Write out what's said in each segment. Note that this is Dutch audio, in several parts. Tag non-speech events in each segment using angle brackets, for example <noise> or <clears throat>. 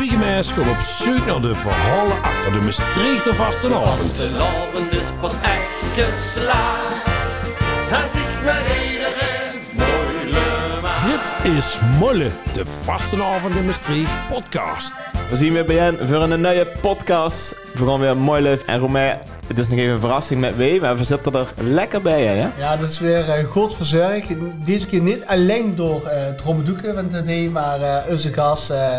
Twiegemeis gaat op zoek naar de verhalen achter de Maastrichter vastenavond. Vastelavond is pas echt geslaagd. Als ik met iedereen moeilijk maak. Dit is Molle, de vastenavond in Maastricht podcast. We zien weer bij voor een nieuwe podcast. We gaan weer mooi leuk. En Romain, het is nog even een verrassing met Wee, maar we zitten er lekker bij, hè? Ja, dat is weer uh, goed verzorgd. Deze keer niet alleen door uh, Tom Doeken van idee, maar uh, onze gast. Uh,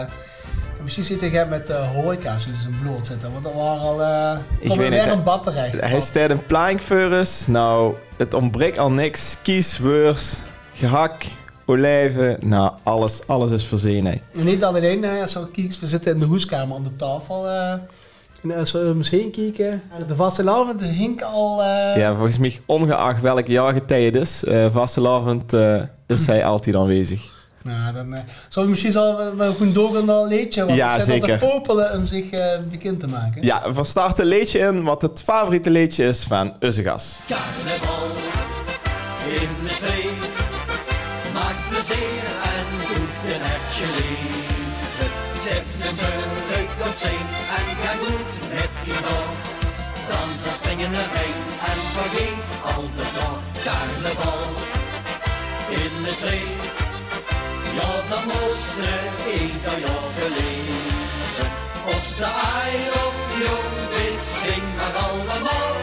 misschien zit hij met uh, horeca's in zijn bloed zitten, want er waren al uh, ik weet weer niet, een bad terecht. Hij staat een plank voor ons. Nou, het ontbreekt al niks. Kiesweurs, gehak, olijven. Nou, alles, alles is voorzien, hè. En niet alleen, als we kies, we zitten in de hoeskamer aan de tafel. Uh, en als we misschien kijken, de vastelavond de hink al... Uh... Ja, volgens mij ongeacht welk jaargetij het is, uh, vastelavond is hij altijd aanwezig. Nou, dan uh, zou misschien zal we goed doorgaan naar een liedje. Want ja, zeker. te popelen om zich uh, bekend te maken. Ja, we starten een liedje in wat het favoriete liedje is van Uzzegas. Carnaval in de streek maakt plezier en doet een hartje leven. Zet een leuk op zee en ga goed met je nog. Dansen, springen erin en vergeet al de dag. Carnaval in de streek. Ja, dan moest ieder jaar beleven. Als de ei op jong is, zing maar allemaal.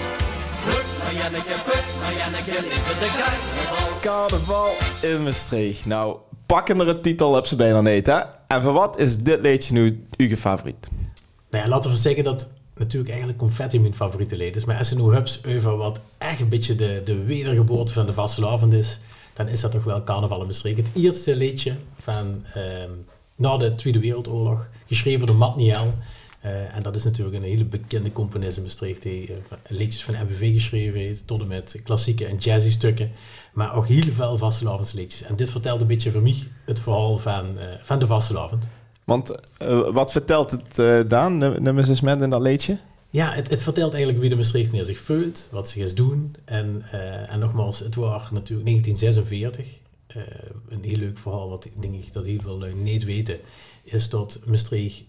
Put maar Janneke, Janneke, carnaval. Carnaval in Maastricht. Nou, pakkendere titel heb ze bijna niet, hè? En voor wat is dit liedje nu uw favoriet? Nou ja, laten we zeggen dat natuurlijk eigenlijk confetti mijn favoriete lied is. Maar nu hubs over wat echt een beetje de, de wedergeboorte van de vastelavond is dan is dat toch wel Carnaval in Maastricht. Het eerste liedje van uh, na de Tweede Wereldoorlog, geschreven door Matt Niel. Uh, en dat is natuurlijk een hele bekende componist in Maastricht, die uh, liedjes van MBV geschreven heeft, tot en met klassieke en jazzy stukken, maar ook heel veel vastelavondsliedjes. En dit vertelt een beetje voor mij het verhaal van, uh, van de vastelavond. Want wat vertelt het dan, nummers is met in dat liedje? Ja, het, het, vertelt eigenlijk wie de Maastrichter zich voelt, wat ze eens doen. En, uh, en nogmaals, het was natuurlijk 1946. Uh, een heel leuk verhaal, wat denk ik dat heel veel niet weten, is dat Maastricht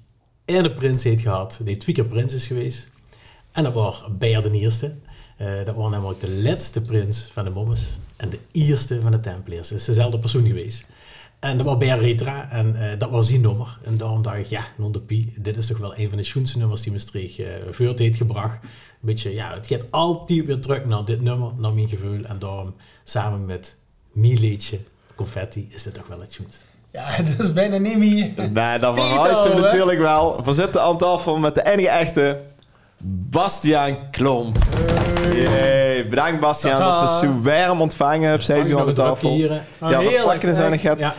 en de prins heeft gehad, die twee keer prins is geweest. En dat was Beer de Eerste. Uh, dat was namelijk de laatste prins van de Mommes en de eerste van de Templiers. Dat is dezelfde persoon geweest. En dat was bij Retra en uh, dat was zijn nummer. En daarom dacht ik, ja, non de Pie, dit is toch wel een van de schoonste nummers die Maastricht uh, voort heeft gebracht. Een beetje, ja, het gaat altijd weer terug naar dit nummer, naar mijn gevoel. En daarom, samen met mijn liedje, Confetti, is dit toch wel het schoonste. Ja, <laughs> dat is bijna niet meer. Nee, dat verhuist hem natuurlijk wel. We zitten aan tafel met de enige echte Bastiaan Klomp. Hey. Bedankt Bastiaan Tata. dat ze zo warm ontvangen op zij aan de tafel. Hier, ja, we pakken er nog Ja.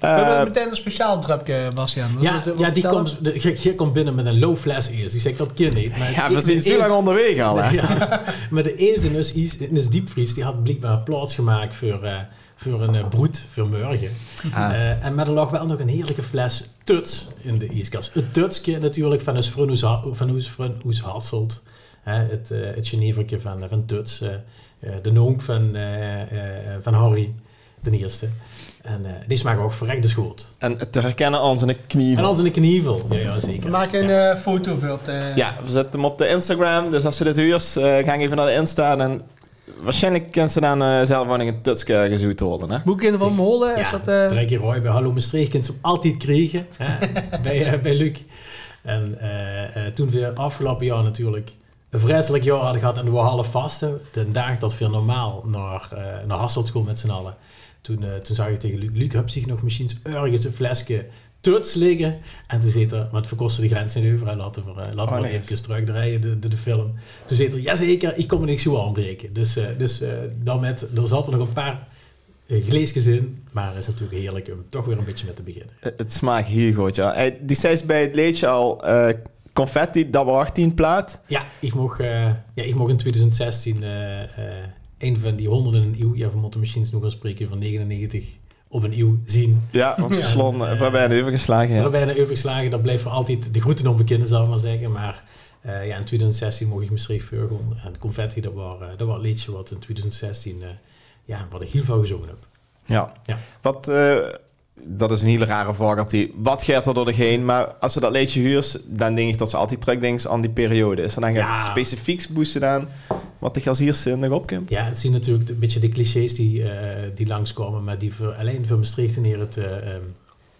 We hebben meteen een speciaal drupje, Bastiaan. Ja, ja die komt, de, je komt binnen met een low fles eerst. Die zegt dat ken niet. Maar ja, we zijn zo lang onderweg al. Hè? <laughs> Ja, maar de eerste is, is diepvries. Die had blijkbaar plaats gemaakt voor, uh, voor een uh, broed, voor morgen. Ah. Uh, en maar er lag wel nog een heerlijke fles Tuts in de ijskast. Het Tutsje natuurlijk van ons Frunus, van Hasselt. het, uh, het Genevertje van, van Tuts. de noonk van, van Harry, de eerste. En uh, die smaken ook verrekte schoot. En te herkennen aan zijn knievel. En aan zijn knievel, ja, ja zeker. We maken een ja. uh, foto voor op de... Ja, we zetten hem op de Instagram. Dus als je dit huurt, uh, ga even naar de Insta. En waarschijnlijk kan ze dan uh, zelf nog een tutske gezoet holen. Hè? Boeken van Molen, is ja, dat... Uh... Keer Roy bij Hallo Maastricht kunt ze hem altijd krijgen. <laughs> bij, uh, bij Luc. En toen we afgelopen jaar natuurlijk een vreselijk jaar hadden gehad en we half vasten. De dag dat we normaal naar, naar Hasselt komen met z'n allen. Toen, uh, toen zag ik tegen Luc, Luc, heb zich nog misschien ergens een flesje tuts liggen. En toen zit er, want we kosten de grens in over, laten we, uh, laten we oh, even terugdraaien, de, de, de, film. Toen zit er, jazeker, ik kom er niks zo aanbreken. Dus, uh, dus dan met, er zaten nog een paar gleesjes in, maar het is natuurlijk heerlijk om toch weer een beetje met te beginnen. Het smaakt heel goed, ja. Die zei bij het leedje al, confetti, dat was 18 plaat. Ja, ik mocht, ja, ik mocht in 2016 een van die honderden een eeuw, ja, moeten misschien nog gaan spreken van 99 op een eeuw zien. Ja, want we slon, we hebben een overgeslagen. Ja. We hebben een overgeslagen, dat blijft voor altijd de groeten onbekende, zou ik maar zeggen. Maar uh, ja, in 2016 mocht ik Maastricht Veurgon. En Confetti, dat was, uh, dat was een liedje wat in 2016, uh, ja, wat ik heel veel gezongen heb. Ja. ja. Wat, dat is een hele rare vraag. dat Die, wat gaat er door de heen? Maar als ze dat leedje huurt, dan denk ik dat ze altijd terugdenken aan die periode. Is er dan Ja. specifieks boosten aan wat de gaziers in nog opkomt? Ja, het zien natuurlijk een beetje de clichés die, eh, die langskomen, maar die voor, alleen voor Maastrichtenaren te, ehm,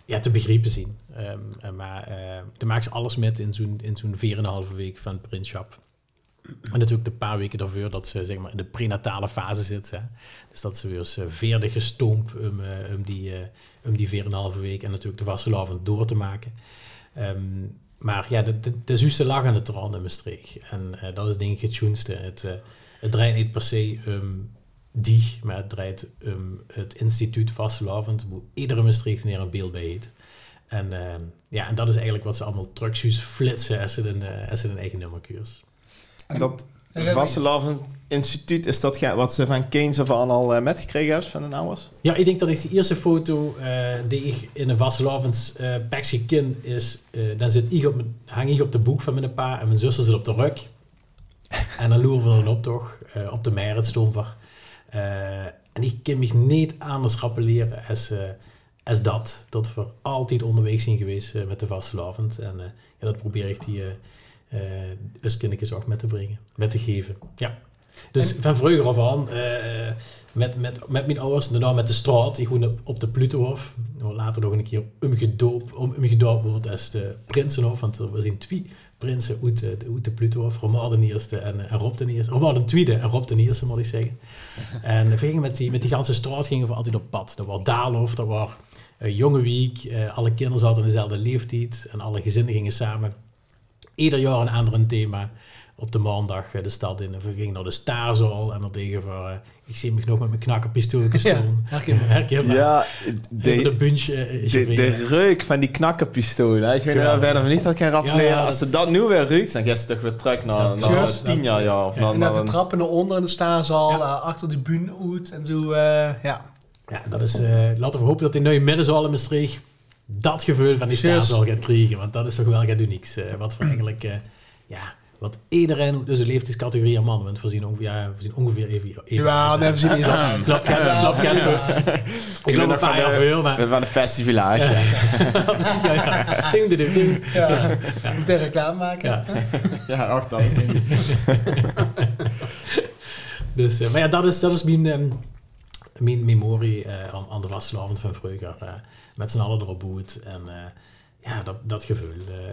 ja, te begrijpen zien. En maar uh, daar maken ze alles met in zo'n, in zo'n 4,5 week van het printschap. En natuurlijk de paar weken daarvoor dat ze zeg maar, in de prenatale fase zit. Hè. Dus dat ze weer eens uh, veerdig gestompt om, uh, om die, uh, om die 4,5 week en natuurlijk de vastelavond door te maken. Um, maar ja, de, de, de zuurste lag aan de traan in Maastricht. En dat is denk het schoonste. Het, het draait niet per se die, maar het draait het instituut vastelavond, hoe iedere Maastrichtenaar een beeld bij heet. En, uh, ja, en dat is eigenlijk wat ze allemaal trucjes flitsen als ze een, een eigen nummerkuurs. En dat Vastelavond Instituut, is dat wat ze van Keynes of aan al uh, metgekregen hebben van de ouders? Ja, ik denk dat ik de eerste foto uh, die ik in een Vastelavond uh, pakje ken is, uh, dan zit ik op mijn, hang ik op de boek van mijn pa en mijn zuster zit op de rug. en dan loeren we dan op toch, uh, op de Meijertstomver. Uh, en ik kan me niet anders rappelleren als, uh, als dat. Dat we altijd onderweg zijn geweest uh, met de Vastelavond. En uh, ja, dat probeer ik die uh, uh, kindjes ook met te brengen, met te geven. Ja. Dus en, van vroeger af aan, uh, met, met, met mijn ouders, daarna met de straat, die gewoon op de Plutohof. Later nog een keer omgedoopt, om, omgedoopt wordt als de Prinsenhof, want er zijn twee prinsen uit de, uit de Plutohof. Romain de eerste en, en Rob de eerste. Romain de tweede en Rob de eerste, moet ik zeggen. <laughs> En we gingen met die, met die ganse straat gingen we altijd op pad. Dat was Daalhof, dat was uh, Jonge Week. Uh, alle kinderen hadden dezelfde leeftijd en alle gezinnen gingen samen. Ieder jaar een ander thema. Op de maandag uh, de stad in. We gingen naar de Staarzaal en dan tegen voor... Uh, ik zie me nog met mijn knakkenpistool gestolen. Ja, <laughs> herkenbaar. Ja, de, de bunch uh, de, de reuk van die knakkenpistool. Hè? Ik weet ja. verder niet dat ik kan rappelen. Ja, ja, Als ze dat nu weer ruikt, dan gaat ze toch weer terug naar, naar just, tien jaar. Ja, of ja, naar, en naar de trappen naar onder in de Staarzaal. Uh, achter de bühne uit en zo. ja. ja, dat is... laten we hopen dat die nieuwe middenzaal in Maastricht dat gevoel van die Staarzaal gaat krijgen. Want dat is toch wel gaat unieks. wat voor <clears throat> eigenlijk... ja, wat iedereen dus een leeftijdscategorie aan mannen. Want we zien ongeveer, ja, we zien ongeveer even... even ja, nee, we zien niet. Klap gaat klap gaat Ik loop een paar jaar veel, maar... We waren een festivalage. ja, ja. Ding, ding, ding. Ja, ja. Moet reclame maken. Ja, ja ach, dat is <laughs> niet. dus, uh, maar ja, dat is, dat is mijn, um, mijn memorie uh, aan, aan de vastelavond van vroeger. Uh, met z'n allen erop boet en... Ja, dat, dat gevoel.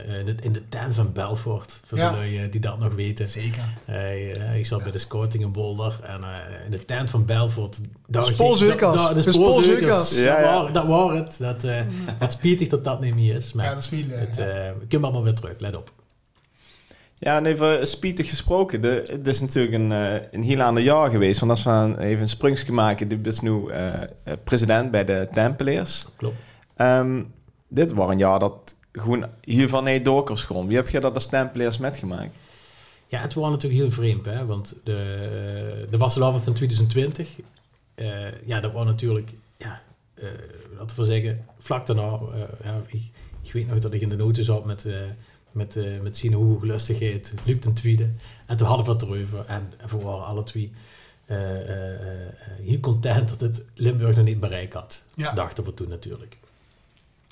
Uh, in, de, in de tent van Belfort, voor ja. de lui die dat nog weten. Zeker. Uh, ik zat bij de scouting in Boulder en uh, in de tent van Belfort... De spoorzeukers. De spoorzeukers. Ja, dat, dat was het. Dat, wat spietig dat dat niet meer is. Maar ja, dat is niet het, ja. We kunnen allemaal weer terug, let op. Ja, en even spietig gesproken. De, het is natuurlijk een, een heel ander jaar geweest. Want als we even een sprungsje maken... Die is nu president bij de Tempeliers. Klopt. Um, dit was een jaar dat gewoon hiervan nee doorkers gewoon. Wie heb je dat als Tempeliers metgemaakt? Ja, het was natuurlijk heel vreemd, hè? want de, de Vastelavond van 2020, uh, ja, dat was natuurlijk, ja, uh, laten we zeggen, vlak daarna, uh, ja, ik, ik, weet nog dat ik in de noten zat met, met, met Sine Hoge Lustigheid, Luc ten Tweede, en toen hadden we het erover, en, en we waren alle twee heel content dat het Limburg nog niet bereikt had, ja. dachten we toen natuurlijk.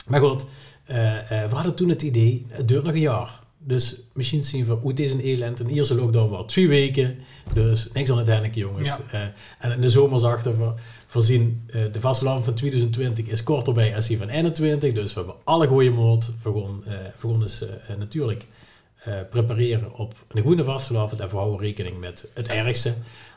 Maar goed, uh, uh, we hadden toen het idee, het duurt nog een jaar. Dus misschien zien we, hoe is een elend, een eerste lockdown was twee weken. Dus niks aan het henniken, jongens. Ja. Uh, en in de zomer zagen we, voorzien, de vastelavond van 2020 is korter bij als die van 21. Dus we hebben alle goede moord. We gaan, we gaan dus natuurlijk prepareren op een goede vastelavond. En we houden rekening met het ergste.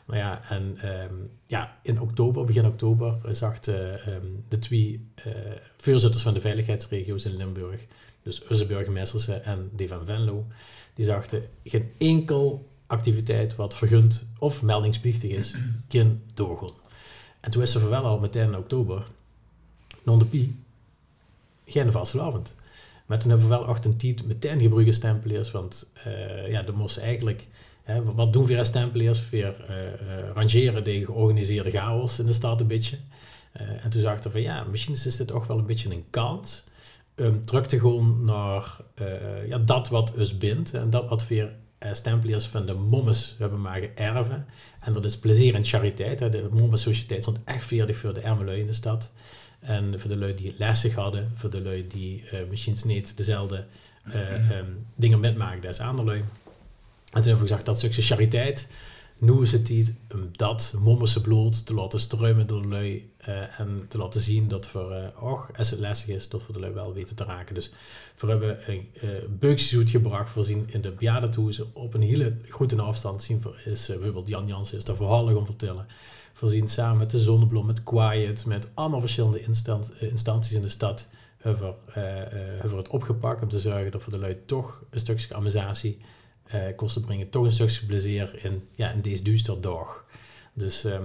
Maar ja, en um, ja, in oktober, begin oktober, zag de, um, de twee uh, voorzitters van de veiligheidsregio's in Limburg, dus onze burgemeesters en die van Venlo, die zagen geen enkel activiteit wat vergund of meldingsplichtig is, <clears throat> kan doorgaan. En toen is er wel al meteen in oktober, non de pie, geen vastelavond. Maar toen hebben we wel 28 meteen gebruikt stempeliers, want uh, ja, er moest eigenlijk... Hè, wat doen we als? Weer uh, rangeren tegen georganiseerde chaos in de stad een beetje. Uh, en toen zag ik van ja, misschien is dit toch wel een beetje een kans om terug te gaan naar ja, dat wat ons bindt en dat wat weer stempeliers van de mommes hebben mogen erven. En dat is plezier en chariteit. Hè. De mommes sociëteit stond echt veerdig voor de arme lui in de stad. En voor de lui die lastig hadden, voor de lui die eh misschien niet dezelfde eh, ehm, dingen metmaken als andere lui. En toen hebben we gezegd, dat stukje chariteit, nu is het tijd om dat mommerse bloed te laten struimen door de lui eh, en te laten zien dat voor, eh och, als het lastig is, dat we de lui wel weten te raken. Dus we hebben een uh, beukjes uitgebracht, voorzien in de bejaardentoezen op een hele goede afstand zien. voor- Is bijvoorbeeld Jan Jansen is daar verhalen gaan vertellen. Voorzien samen met de Zonnebloem, met Quiet, met allemaal verschillende instan- instanties in de stad hebben we, het opgepakt om te zorgen dat voor de lui toch een stukje amortisatie eh, kosten brengen, toch een stukje plezier in, ja, in deze duistere dag. Dus ehm,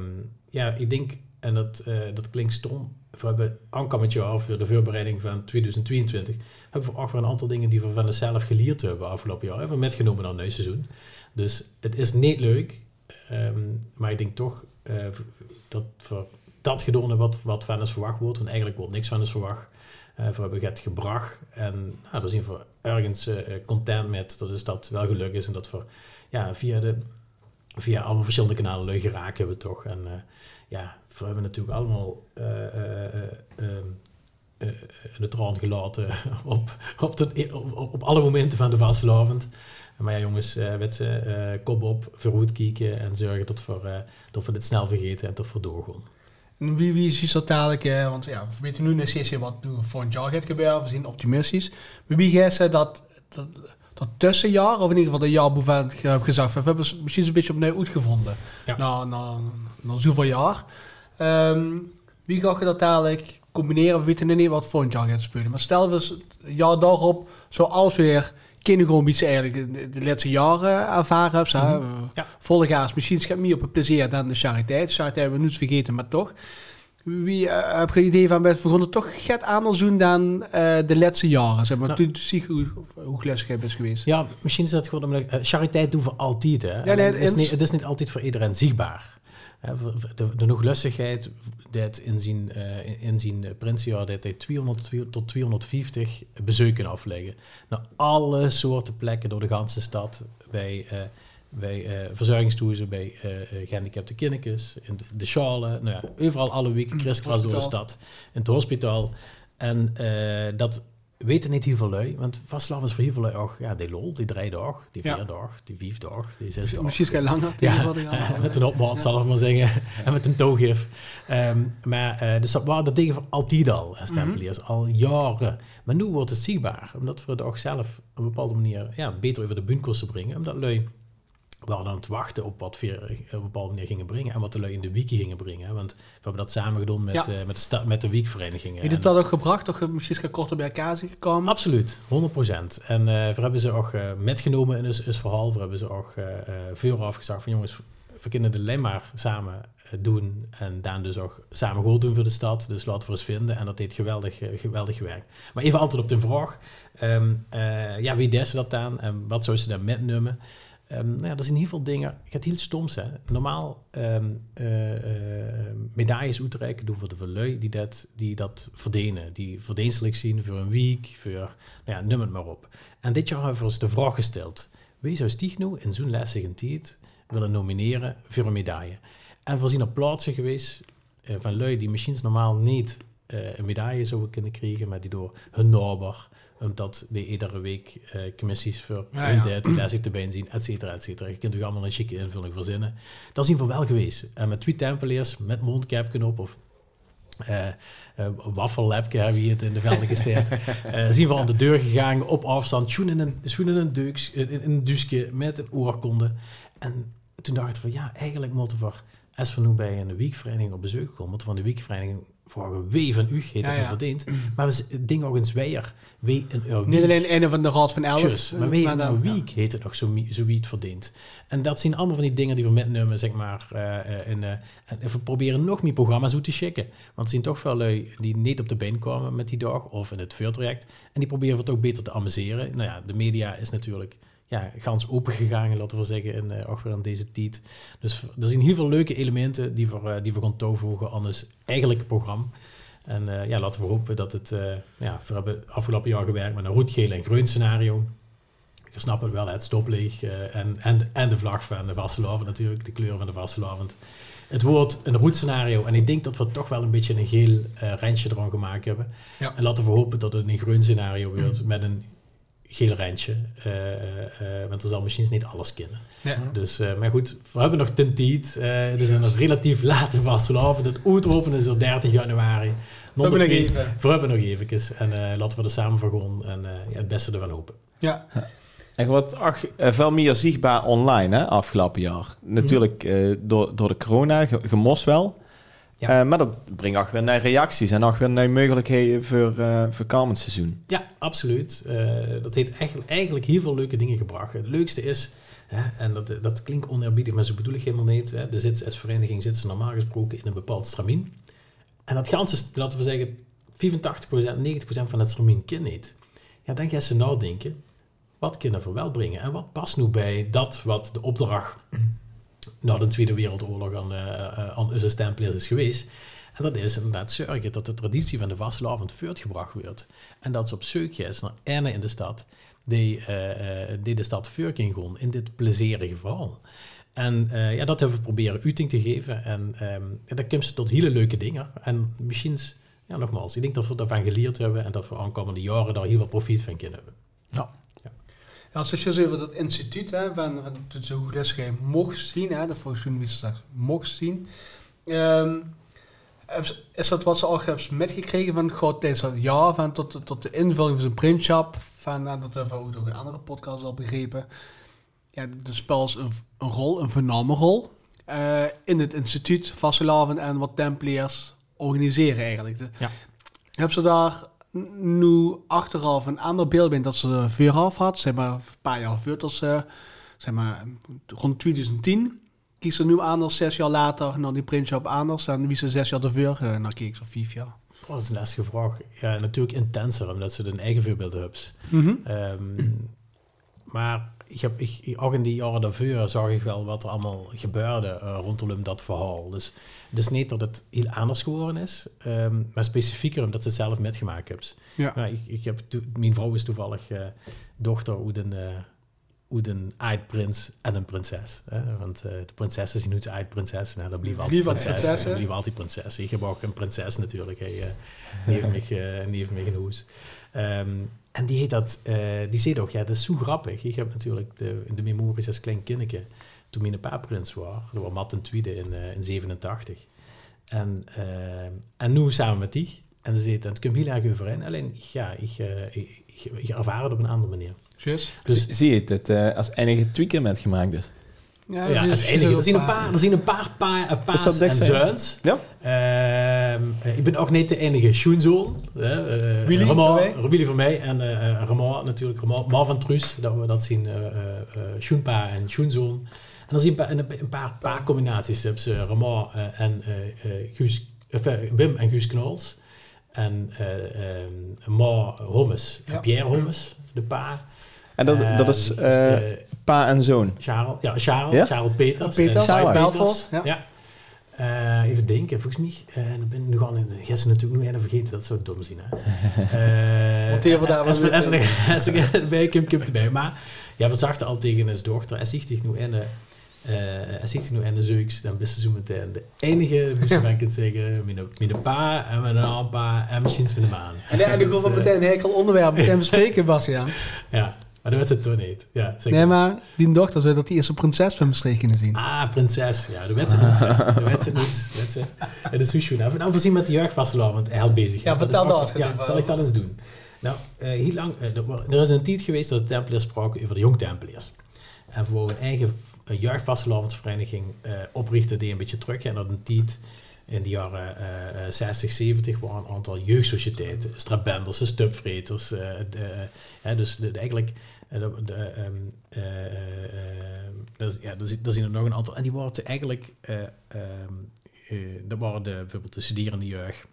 ja, ik denk, en dat, eh, dat klinkt stom, we hebben aankomend jaar voor de voorbereiding van 2022, hebben we ook weer een aantal dingen die we van onszelf geleerd hebben afgelopen jaar, hebben we metgenomen naar het nieuwe seizoen. Dus het is niet leuk, ehm, maar ik denk toch eh, dat voor dat gedaan wat, wat van ons verwacht wordt, want eigenlijk wordt niks van ons verwacht. Eh we hebben het gebracht en nou, daar zien we ergens eh, content met dat is dat wel gelukt is en dat we ja, via, de, via allemaal verschillende kanalen geraken hebben we toch. En eh, ja, we hebben natuurlijk allemaal eh, eh, eh, ehm, eh, de traan gelaten <laughs> op, op, op, alle momenten van de vastelavond. Maar ja, jongens, eh, kop op, vooruit kijken en zorgen dat we, dat we dit snel vergeten en dat we doorgaan. En wie, wie is dat dadelijk, eh, want ja, we weten nu niet wat nu volgend jaar gaat gebeuren, we zijn optimistisch. Maar wie gaat ze dat, dat, dat tussenjaar, of in ieder geval dat jaar boven heb gezegd, we hebben misschien een beetje opnieuw uitgevonden, Ja. na, na, na zoveel jaar. Ehm, wie gaat je dat dadelijk combineren, we weten nog niet wat volgend jaar gaat spelen. Maar stel we het jaar daarop, zoals weer kindergrond iets eigenlijk de, de laatste jaren ervaren Ja. volle gaas, misschien schat meer op het plezier dan de chariteit. Chariteit hebben we niet vergeten, maar toch. Wie uh, heb je een idee van, we begonnen toch gaat anders doen dan eh, de laatste jaren? Zeg maar, Nou. toen zie je hoe, hoe gelukkig het is geweest. Ja, misschien is dat gewoon omdat eh, chariteit doen we altijd. Hè? nee, het, is niet, het is niet altijd voor iedereen zichtbaar. De, de noeglustigheid, dat in zijn, eh, in zijn prinsjaar, dat hij 200 tot 250 bezoeken afleggen. Naar alle soorten plekken door de ganse stad. Bij, eh bij eh verzorgingstoezen, bij eh eh, gehandicapte kindertjes, in de, de schalen. Nou ja, overal alle weken kriskras door de stad. In het hospitaal. En eh, dat weten niet heel veel lui. Want vastslaven is voor heel veel lui ook, ja, die lol, die drie dag, die Ja. vier dag, die vijf dag, die zes dag. Misschien is het langer. Ja, al. <laughs> met een opmaat zal ik maar zeggen. En met een toogif. Ehm, maar eh, dus dat waren de dingen van altijd al, als tempeliers, al jaren. Maar nu wordt het zichtbaar, omdat we het ook zelf op een bepaalde manier ja, beter over de buntkosten brengen. Omdat lui waren aan het wachten op wat we op een bepaalde manier gingen brengen en wat de lui in de wiki gingen brengen. Want we hebben dat samen gedaan met, Ja. eh, met, de, met de weekverenigingen. Heb je dat ook gebracht? Je misschien is korter bij elkaar gekomen? Absoluut, 100%. En eh we hebben ze ook eh, metgenomen in ons, ons verhaal. We hebben ze ook veel afgezegd van jongens, we kunnen het alleen maar samen doen. En dan dus ook samen goed doen voor de stad. Dus laten we eens vinden. En dat deed geweldig, geweldig werk. Maar even altijd op de vraag. ehm, eh, ja, wie deed ze dat dan? En wat zou ze dan metnemen? Ehm nou ja, zijn heel veel dingen. Het gaat heel stoms, hè. Normaal ehm eh, eh, medailles uitreiken doen voor de verlui die dat, die dat verdienen. Die verdienstelijk zien voor een week, voor, nou ja, noem het maar op. En dit jaar hebben we ons de vraag gesteld. Wie zou Stiegno in zo'n lastige tijd willen nomineren voor een medaille? En we zijn op plaatsen geweest eh, van lui die misschien normaal niet een medaille zouden kunnen krijgen, maar die door hun naaber, omdat die iedere week eh, commissies voor Ja, hun ja. tijd lastig te been zien, et cetera, et cetera. Je kunt er allemaal een chique invulling verzinnen. Dat zien we wel geweest. En met twee tempeliers, met mondkapje op of eh eh, waffellapje hebben we het in de velden gesteerd. <laughs> Eh, zien we aan de deur gegaan, op afstand, schoenen in een, schoenen in een, duks, in, in een dusje met een oorkonde. En toen dachten we, ja, eigenlijk moeten we, als we nu bij een weekvereniging op bezoek komen, moeten we van de weekvereniging vragen, wie van u heeft Ja, dat ja. verdiend? Maar we het ding ook eens weer, wie een uw Niet alleen een van de raad van elf. Maar eh, nou, ja. week heet het nog zo, zo wie het verdient. En dat zijn allemaal van die dingen die we metnemen, zeg maar. eh, eh, in, en we proberen nog meer programma's uit te checken. Want er zijn toch veel lui die niet op de been komen met die dag of in het vuurtraject. En die proberen het ook beter te amuseren. Nou ja, de media is natuurlijk ja, gans open gegaan, laten we zeggen, in, ook weer aan deze tijd. Dus er zijn heel veel leuke elementen die we, eh, die we gaan toevoegen aan ons eigenlijke programma. En eh, ja, laten we hopen dat het... ja, we hebben afgelopen jaar gewerkt met een rood, geel en groen scenario. Je snapt het wel, het stoplicht en, en, en de vlag van de Vastelavond natuurlijk, de kleur van de Vastelavond. het wordt een route-scenario. En ik denk dat we toch wel een beetje een geel randje ervan gemaakt hebben. Ja. En laten we hopen dat het een groen scenario wordt <clears throat> met een geel randje. Eh, eh, eh, want er zal misschien niet alles kennen. Ja. Dus, eh, maar goed, we hebben nog. Eh, het is een relatief late vastelavond. Het uitroepen is op 30 januari. We hebben nog even. We hebben nog even. En eh, laten we er samen voor gaan en eh, ja, het beste ervan hopen. Ja, En wat ach, veel meer zichtbaar online hè, afgelopen jaar. Natuurlijk eh, door, door de corona, ge- gemos wel. Ja. Eh, maar dat brengt ook weer naar reacties en ook weer naar mogelijkheden voor, eh voor komend seizoen. Ja, absoluut. Eh, dat heeft eigenlijk, eigenlijk heel veel leuke dingen gebracht. Het leukste is, hè, en dat, dat klinkt oneerbiedig, maar zo bedoel ik helemaal niet. Hè, de ZS-vereniging zit ze normaal gesproken in een bepaald stramien. En dat ganse, laten we zeggen, 85%, 90% van het stramien kind niet. Ja, dan gaan ze nadenken, wat kunnen we wel brengen? En wat past nu bij dat wat de opdracht na de Tweede Wereldoorlog aan, eh, aan onze stemplers is geweest? En dat is inderdaad zorgen dat de traditie van de vastelavond voortgebracht wordt. En dat ze op zoek is naar ene in de stad die, eh, die de stad voor kan gaan in dit plezierige verhaal. En ja, dat hebben we proberen uiting te geven. En ehm ja, dan komt ze tot hele leuke dingen. En misschien, ja, nogmaals, ik denk dat we daarvan geleerd hebben en dat we aankomende jaren daar heel veel profijt van kunnen hebben. Als je zo over dat instituut, hè, van, van zo goed is, mocht zien, hè, dat volgens straks mocht zien. Ehm, heb is dat wat ze al hebben metgekregen van God tijdens dat jaar, van tot, tot de invulling van zijn printshop, van, en dat hebben we ook door een andere podcast al begrepen. Ja, de spel is een, een rol, een voorname rol, eh, in het instituut, vastelavond en wat Templiers organiseren eigenlijk. De, Ja. Heb ze daar nu achteraf een ander beeld bij dat ze de vuur af had, zeg maar een paar jaar voor ze, zeg maar rond 2010. Kies ze nu anders, zes jaar later, naar die printshop anders, dan wie ze zes jaar ervoor, uh, naar keek of vijf jaar. Oh, dat is een lastige vraag. Ja, natuurlijk intenser, omdat ze hun eigen voorbeelden hebben. Ehm, maar ik heb, ik, ook in die jaren daarvoor zag ik wel wat er allemaal gebeurde eh, rondom dat verhaal. Dus het is niet dat het heel anders geworden is, ehm, maar specifieker omdat ze het zelf metgemaakt hebben. Ja. Ik, ik heb mijn vrouw is toevallig eh, dochter hoe een, eindprins en een prinses. Hè? Want de prinses is nu de eindprinses. Nou, dat blijft altijd Blijft altijd prinses. prinses, hè? Dat blijft altijd prinses. Ik heb ook een prinses natuurlijk. Hè? eh, Die heeft <laughs> in. Ehm, en die heet dat, eh, die zei ook, ja, dat is zo grappig. Ik heb natuurlijk de, de memories als klein kindje, toen mijn pa prins was, dat was Matt een tweede in, eh, in 87. En, eh, en nu samen met die. En ze zei, het komt heel erg overeen. Alleen, ja, ik, ik, ik, ik ervaar het op een andere manier. Dus- Zie- je het het, als enige tweaker met gemaakt dus? Ja, Ja, dat is enige. Er zijn een paar, er zijn een paar pa, eh, pa's dat en zuins. Ja. Ehm, eh, ik ben ook niet de enige schoenzoon. Uh, Willy voor mij? Willy voor mij. En uh, Ramon natuurlijk. Ramon, Mar van Truus. Dat we dat zien. Uh, uh, schoenpa en schoenzoon. En dan zie je een paar, een paar pa-combinaties. Je hebt uh, Ramon uh, en uh, Guus, uh, Wim en Guus Knols. En uh, um, Mar Hommes en Ja. Pierre Hommes. De pa. En dat, dat is dus, eh, pa en zoon. Charles, ja, Charles, Ja? Charles Peters. Peters, en Charles Peters. ja. Ja. Eh, even denken, volgens mij, uh, dan ben ik nu gewoon in de gisteren natuurlijk nu even vergeten, dat zou dom zien. Hè? <laughs> Uh, Monteren we daar wel als, ik erbij kom, komt erbij. Maar ja, we zagen al tegen zijn dochter, hij zegt zich nu uh, hij zegt nu in de zeuks, dan best zo meteen de enige, moest ik het zeggen, met een, een pa en met een en misschien met een maan. En, en dan Dus, gaan we eh, meteen een hekel onderwerp meteen bespreken, Bastiaan. <laughs> Ja, maar dat was het toch niet. Ja, zeg Nee, maar. die dochter zou dat die eerste prinses van Maastricht kunnen zien. Ah, prinses. Ja, dat weet ze niet. ja. <laughs> Dat weet ze niet. Ze. Het is. Nou, nou voorzien met de jeugdvastelavond, want hij had bezig. Ja, vertel dat Ja, even zal ik dat eens doen. Nou, eh, heel lang, eh, er, is een tijd geweest dat de Templiers spraken over de jong-Templiers. En voor een eigen jeugdvastelavondsvereniging eh oprichten die een beetje terug. En dat een tijd in de jaren eh, eh, 60, 70 waren een aantal jeugdsociëteiten. Strabenders, de stupvreters. eh, de, hè, dus de, de- eigenlijk... eh, de, de, eh, eh, eh, dus, ja, er, zi- er nog een aantal. En die waren eigenlijk... eh ehm, eh, dat waren de, bijvoorbeeld de studerende jeugd.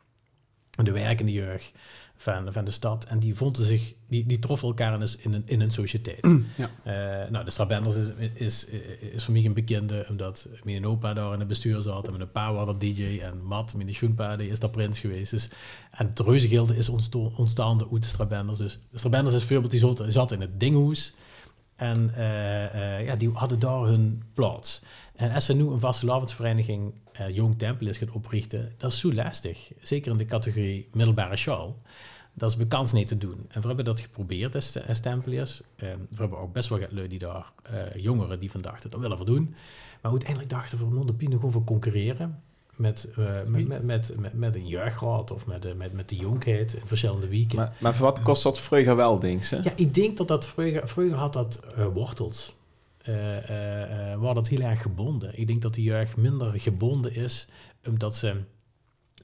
en De werkende jeugd van, van de stad. En die vonden zich... Die, die troffen elkaar in, een- in, een, sociëteit. Ja. Eh, nou, de Strabenders is, is, is voor mij een bekende, omdat mijn opa daar in het bestuur zat en mijn pa was er DJ en Matt, mijn schoenpa, die is daar prins geweest. Dus, en het reuzengilde is ontstaan uit de Strabenders. Dus de Strabenders is bijvoorbeeld, die zat, in het Dinghoes en eh, eh, ja, die hadden daar hun plaats. En als ze nu een vastelavondvereniging uh, Jong Tempeliers gaat oprichten, dat is zo lastig. Zeker in de categorie middelbare school. Dat is bekans niet te doen. En we hebben dat geprobeerd als, als Tempeliers. Ehm, we hebben ook best wel lui die daar, uh, jongeren die van dachten, dat willen we doen. Maar uiteindelijk dachten we, non de Pino gewoon voor concurreren. Met, uh, met, met, met, met, met, een jeugdraad of met, met, met de jonkheid in verschillende weken. Maar, maar voor wat kost dat vroeger wel, denk je? Ja, ik denk dat dat vroeger, vroeger had dat uh, wortels. Waar dat heel erg gebonden. Ik denk dat de jeugd minder gebonden is, omdat ze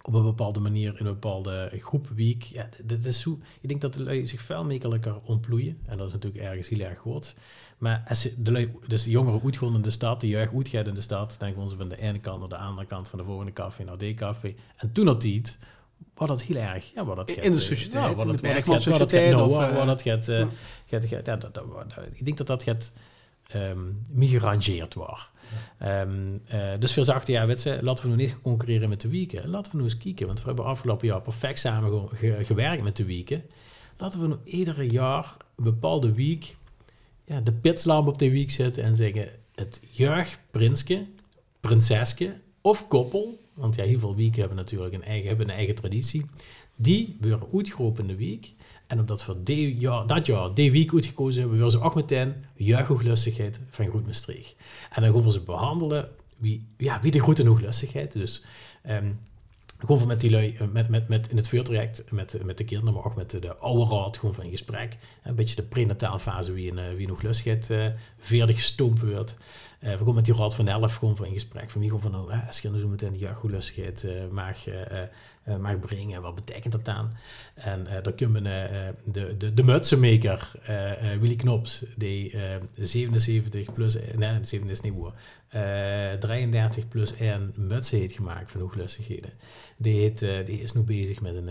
op een bepaalde manier in een bepaalde groep week. Ja, dat is zo. Ik denk dat de lui zich veel makkelijker ontploeien. En dat is natuurlijk ergens heel erg groot. Maar als de lui, dus de jongeren uitgaan in de stad, de jeugd uitgaat in de stad, dan gaan ze van de ene kant naar de andere kant, van de volgende café naar de café. En toen had hij wat dat heel erg, ja, wat dat in de sociëteit, ja, wat dat, sociëteit nou, wat eh, gaat, dat, ik denk dat dat gaat um, gerangeerd wordt. Um, uh, dus we zachten, ja, laten we nu niet gaan concurreren met de weken. Laten we nu eens kijken, want we hebben afgelopen jaar perfect samen ge ge gewerkt met de weken. Laten we nu iedere jaar een bepaalde week ja, de pitslamp op de week zetten en zeggen: het jeugdprinske, prinseske of koppel, want ja, heel veel weken hebben natuurlijk een eigen, hebben een eigen traditie, die worden uitgeroepen in de week. En omdat we die jaar, dat jaar, die week uitgekozen hebben, willen ze ook meteen jeugdhooglustigheid van Goed Maastricht. En dan gaan we ze behandelen wie, ja, wie de en hooglustigheid. Dus um, gewoon van met die lui, met, met, met in het vuurtraject, met, met de kinderen, maar ook met de, de oude raad, gewoon van in gesprek. Een beetje de prenatale fase, wie, in, wie nog lustigheid uh, veerdig gestoomd wordt. Uh, we gaan met die raad van 11 gewoon voor in gesprek. Van wie gewoon van, nou, als je zo meteen de jeugdhooglustigheid uh, mag, uh, mag brengen, wat betekent dat dan? En daar kunnen de, de, de mutsenmaker, Willy Knops, die 77 plus, nee, 7 is niet hoor, 33 plus 1 mutsen heeft gemaakt van hooglustigheden. Die, heet, die is nu bezig met een,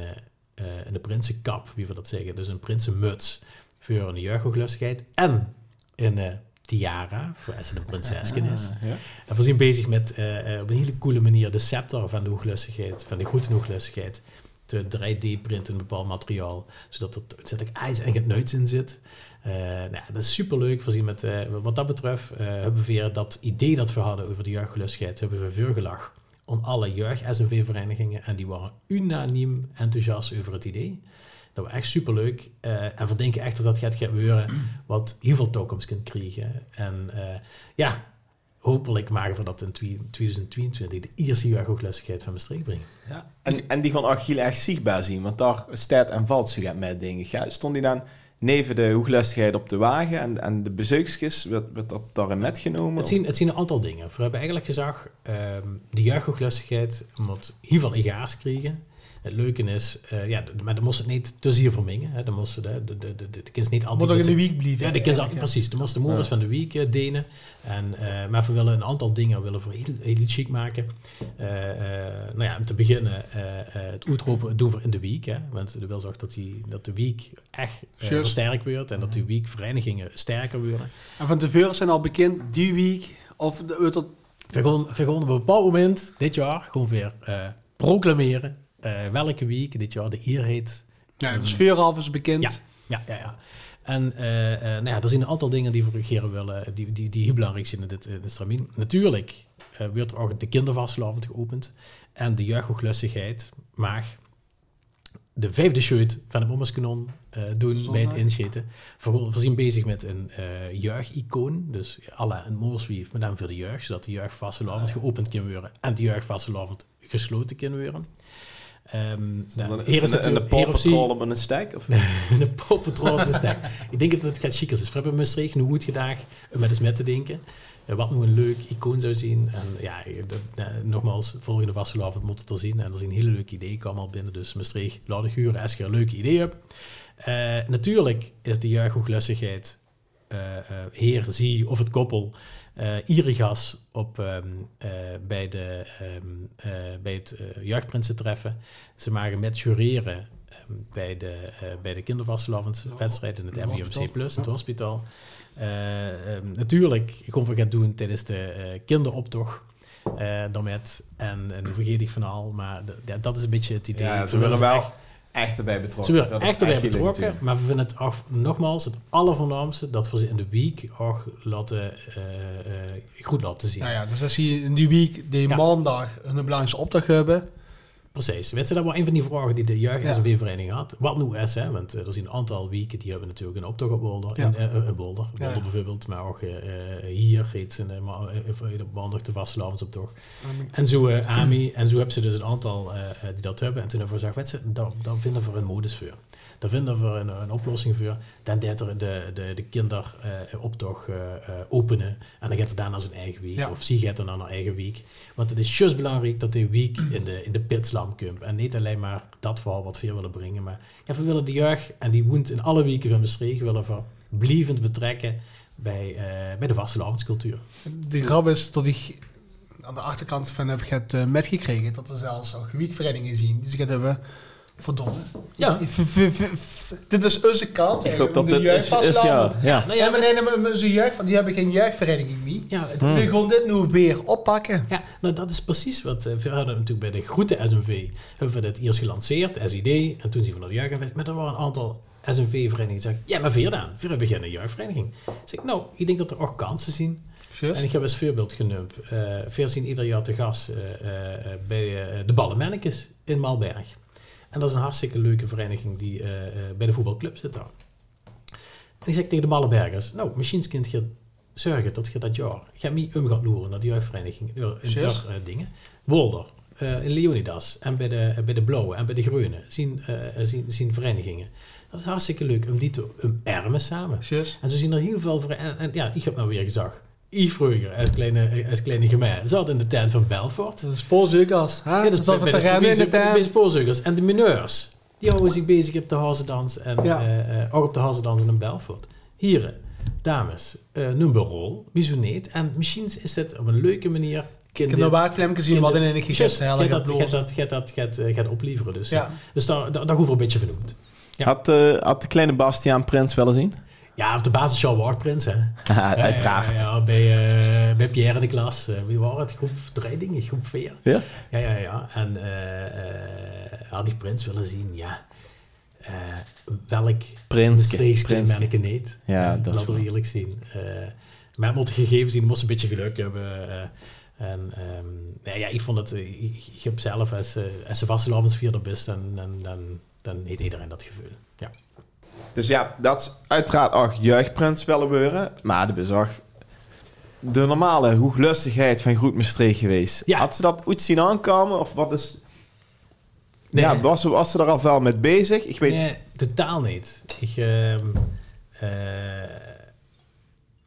een prinsenkap, wie we dat zeggen. Dus een prinsenmuts voor een jeugdhooglustigheid en een tiara, voor als ze een prinsesje is. Ah, ja. En we zijn bezig met uh, op een hele coole manier de scepter van de hooglustigheid, van de goede hooglustigheid, te 3D-printen in een bepaald materiaal, zodat er er ijs en het nuits in zit. Uh, nou, dat is superleuk. We zien met, uh, wat dat betreft hebben we weer dat idee dat we hadden over de jeugdgelustigheid, hebben we voorgelag aan alle jeugd-SNV-verenigingen en die waren unaniem enthousiast over het idee. Dat was echt superleuk. Uh, en we denken echt dat dat gaat gebeuren, <clears throat> wat heel veel toekomst kunt krijgen. En uh, ja, hopelijk maken we dat in 2022 de eerste jeugdhooglustigheid van Maastricht brengen. Ja. En, en die gaan ook heel erg zichtbaar zien, want daar staat en valt ze met dingen. Ja, stond die dan neven de hooglustigheid op de wagen en, en de bezoekjes, werd, werd dat daarin metgenomen? Het zien, het zien een aantal dingen. We hebben eigenlijk gezegd, um, de jeugdhooglustigheid moet heel veel egaars krijgen. Het leuke is, uh, ja, maar dan moest het niet te zeer vermengen. Hè. Dan moesten de, de, de, de, de kinderen niet altijd... Moet in de week blijven. Ja, de kinderen, ja. precies. Dan moesten de moeders ja. van de week uh, denen. En, uh, maar we willen een aantal dingen willen we heel, heel chic maken. nou ja, om te beginnen, het uitroepen doen we in de week. Hè. Want de wil zorgt dat, die, dat de week echt versterkt wordt. En dat de week verenigingen sterker worden. En van tevoren zijn al bekend, die week... Of dat... We gaan, we gaan op een bepaald moment, dit jaar, gewoon weer proclameren welke week dit jaar de eerheid. Ja, de sfeerhalf is bekend. Ja, ja, ja. ja. En uh, uh, nou ja, er zijn een aantal dingen die we regeren willen, die, die, die heel belangrijk zijn in dit, in dit stramien. Natuurlijk uh, wordt er ook de kindervastelavond geopend en de jeugdhooglustigheid mag de vijfde shoot van de bommerskanon doen Zondag. bij het inscheten. We zijn bezig met een jeugdicoon, dus alle een moorswief, maar dan voor de jeugd, zodat de jeugdvastelavond geopend kan worden en de jeugdvastelavond gesloten kan worden. Um, nou, hier is een, een Paw Patrol op een stek? Of? een Paw Patrol op een stek. <laughs> Ik denk dat het gaat chiquer is. We hebben Maastricht nu goed gedaan om met eens met te denken. Wat nu een leuk icoon zou zien. En ja, dat, uh, nogmaals, volgende vastelavond moet het er zien. En er zijn hele leuke ideeën komen al binnen. Dus Maastricht, laat huren als je een leuke idee hebt. Uh, natuurlijk is de jeugdhooglustigheid uh, heer, zie of het koppel uh, Irigas op, um, uh, bij, de, um, uh, bij het jeugdprinsen-treffen. Ze maken met jureren um, bij de, bij de kindervastelavondwedstrijd in het MBMC Plus, het hospitaal. natuurlijk, ik kom gaan doen tijdens de kinderoptocht. Uh, daarmet. En, en nu vergeet ik van al, maar dat is een beetje het idee. Ja, ze willen wel echt erbij betrokken. Ze werden Dat is echt erbij betrokken, natuurlijk. maar we vinden het ook, nogmaals het allervoornaamste dat we ze in de week ook laten, eh, eh, goed laten zien. Nou ja, dus als je in die week, die Ja. maandag, een belangrijkse opdracht hebben. Precies. Weet je, dat was een van die vragen die de jeugd. SNV-vereniging had. Wat nu is, hè? want eh, er zijn een aantal weken die hebben natuurlijk een optocht op Boulder. Ja. In, eh, eh, in Boulder, Boulder bijvoorbeeld, maar ook hier iets in, op maandag de vastelavondsoptocht. En zo AMI, en zo hebben ze dus een aantal die dat hebben. En toen hebben we gezegd, weet je, daar, daar vinden we een modus voor. Daar vinden we een, een oplossing voor. Dan dat er de, de, de kinderoptocht uh, openen. En dan gaat er daarna zijn eigen week. Ja. Of zie gaat naar een eigen week. Want het is juist belangrijk dat die week in de, in de pitslam komt. En niet alleen maar dat verhaal wat we willen brengen. Maar ja, we willen de jeugd, en die woont in alle weken van Maastricht, willen we blijvend betrekken bij, uh, bij de vastelavondscultuur. De grap is dat ik aan de achterkant van heb ik het uh, metgekregen dat er zelfs ook weekverenigingen zien. Dus ik het hebben verdomme. Ja. Dit is onze kant. Ik hoop dat dit is, is ja. ja. Nou ja, maar nee, maar onze jeugd, die hebben geen jeugdvereniging niet. Ja, het, hmm. we gewoon dit nu weer oppakken. Ja, nou dat is precies wat uh, we hadden natuurlijk bij de grote SNV hebben we dit eerst gelanceerd, SID, en toen zien we naar de geweest. Maar er waren een aantal SNV-verenigingen die zeggen, ja, maar vier dan, vier beginnen een jeugdvereniging. Dus ik, nou, ik denk dat er ook kansen zien. Just. En ik heb als voorbeeld genoemd. Uh, Veer zien ieder jaar te gast uh, uh, bij de Ballenmannekes in Malberg. En dat is een hartstikke leuke vereniging die bij de voetbalclub zit daar. En ik zeg tegen de Ballenbergers, nou, misschien kunt je zorgen dat je dat jaar, ga mee om gaat loeren naar die jeugdvereniging, in uh, dingen. Wolder, in Leonidas en bij de, bij de Blauwe en bij de Groene zien, zien, zien verenigingen. Dat is hartstikke leuk om die te omarmen samen. En zo zien er heel veel verenigingen. En, ja, ik heb nou weer gezegd. Ik vroeger, als kleine, als kleine gemeen, zat in de tent van Belfort. De. Ja, bij, bij, de, de, bij de spoorzeugers. En de mineurs, die houden zich bezig op de hazendans. En ja. uh, uh, ook op de hazendans in Belfort. Heren, dames, uh, nummer rol, bisoneet. En misschien is dit op een leuke manier... Ik heb nog waakvlammen gezien wat in een gegest Gaat dat, gaat dat, gaat dat, gaat, gaat opleveren. Dus, ja. dus daar, daar, daar hoeven we een beetje vernoemd. Ja. Had, uh, had de kleine Bastiaan Prins willen zien? Ja, op de basis Warprins, hè. <laughs> ja, uiteraard. Ja, bij, uh, bij Pierre in de klas. Uh, wie waren het? Groep 3, denk ik. Groep 4. Ja? Ja, ja, ja. En had ik Prins willen zien, ja. welk Prins, Prins ik niet. Ja, dat Laten we eerlijk zien. maar het moet gegeven zien, moest een beetje geluk hebben. En um, ja, ja, ik vond het, ik, ik heb zelf, als, als ze vastelavondsvierder bent, dan, dan, dan, dan heeft iedereen dat gevoel. Ja. Dus ja, dat is uiteraard ook jeugdprins willen worden. Maar dat is ook de normale hoeglustigheid van Groet Maastricht geweest. Ja. Had ze dat ooit zien aankomen? Of wat is... Nee. Ja, was, was ze er al wel mee bezig? Ik weet... Nee, totaal niet. Ik... Uh, uh,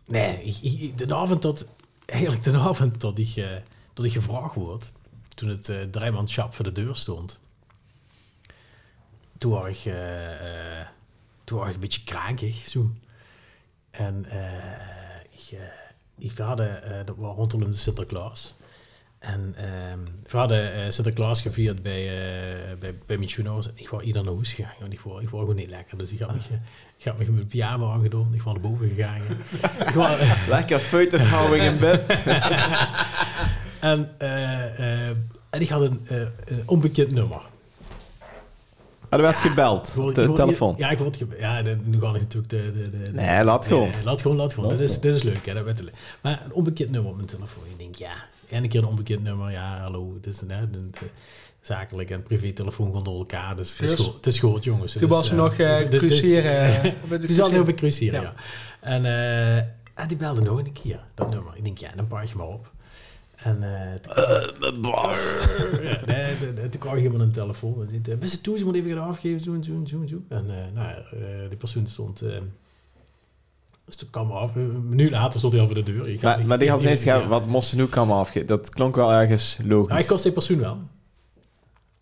nee, ik, ik, de avond tot... Eigenlijk de avond tot ik, uh, tot ik gevraagd word... Toen het uh, voor de deur stond... Toen was ik... Toen was ik een beetje krankig, zo. En uh, ik, uh, ik hadden, uh, dat was rondom de Sinterklaas. En we hadden Sinterklaas gevierd bij, bij, bij Michuno's. Ik was ieder naar huis gegaan, want ik was, ik was gewoon niet lekker. Dus ik had me, ik had me met mijn pyjama aangedaan. Ik was naar boven gegaan. ik was, <laughs> lekker feutushouding in bed. <laughs> en, en ik had een, een onbekend nummer. Ah, er werd ja, gebeld, word, de telefoon. Ja, ik word gebeld. Ja, de, nu ga ik natuurlijk de... de, de nee, laat gewoon. Nee, laat gewoon, laat gewoon. Laat dit, is, dit is leuk, hè, dat weet Maar een onbekend nummer op mijn telefoon. Ik denk, ja, en een keer een onbekend nummer. Ja, hallo, dit is de, zakelijk en privé telefoon gaan door elkaar. Dus het is, goed, het is goed, jongens. Toen was uh, nog cruiseren. Het is al nu op cruiseren, ja. ja. En, uh, en die belde nog een keer, dat nummer. Ik denk, ja, dan pak je maar op. En boss. <laughs> ja, nee, toen kreeg ik iemand een telefoon. Beste toe, ze moet even gaan afgeven, zo en zo en zo en zo. En uh, nou, die persoon stond... dus toen kwam af. Een minuut later stond hij al voor de deur. Ik maar, maar die had ineens gegaan, wat moest ze nu komen afgeven? Dat klonk wel ergens logisch. Ja, ik kost die persoon wel.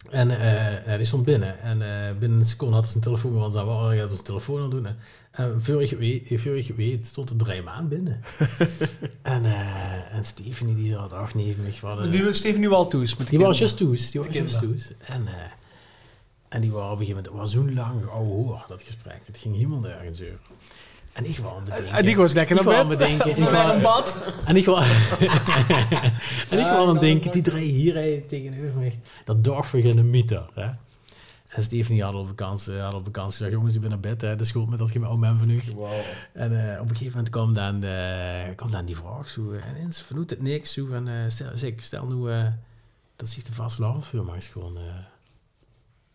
En uh, die stond binnen. En uh, binnen een seconde had ze zijn telefoon. Oh, ik heb zijn telefoon aan doen. En voor je weet, voor je weet stond er drie maanden binnen. <laughs> en, uh, en Stephanie die zat ach nee, mich waren. Die was Stephanie wel toes met Die was just toes. Die was just toes. En, en die waren op een gegeven moment was zo lang oh hoor dat gesprek. Het ging helemaal nergens over. En ik wou aan bedenken. En die was lekker naar bed. Bedenken, <laughs> ik wou een bad. En ik wou, <laughs> en ik wou aan denken, die drie hier tegenover mij, dat dorp voor een meter. Hè? En Stephanie had op vakantie, had op vakantie gezegd, jongens, ik ben naar bed, hè, de school met dat oude man van u. En eh, op een gegeven moment kwam dan, eh, kwam dan die vraag zo, eh, en eens vernoemt het niks, zo van, eh, stel, zeg, stel nu eh, dat zich de vaste larvenfirma is gewoon, eh,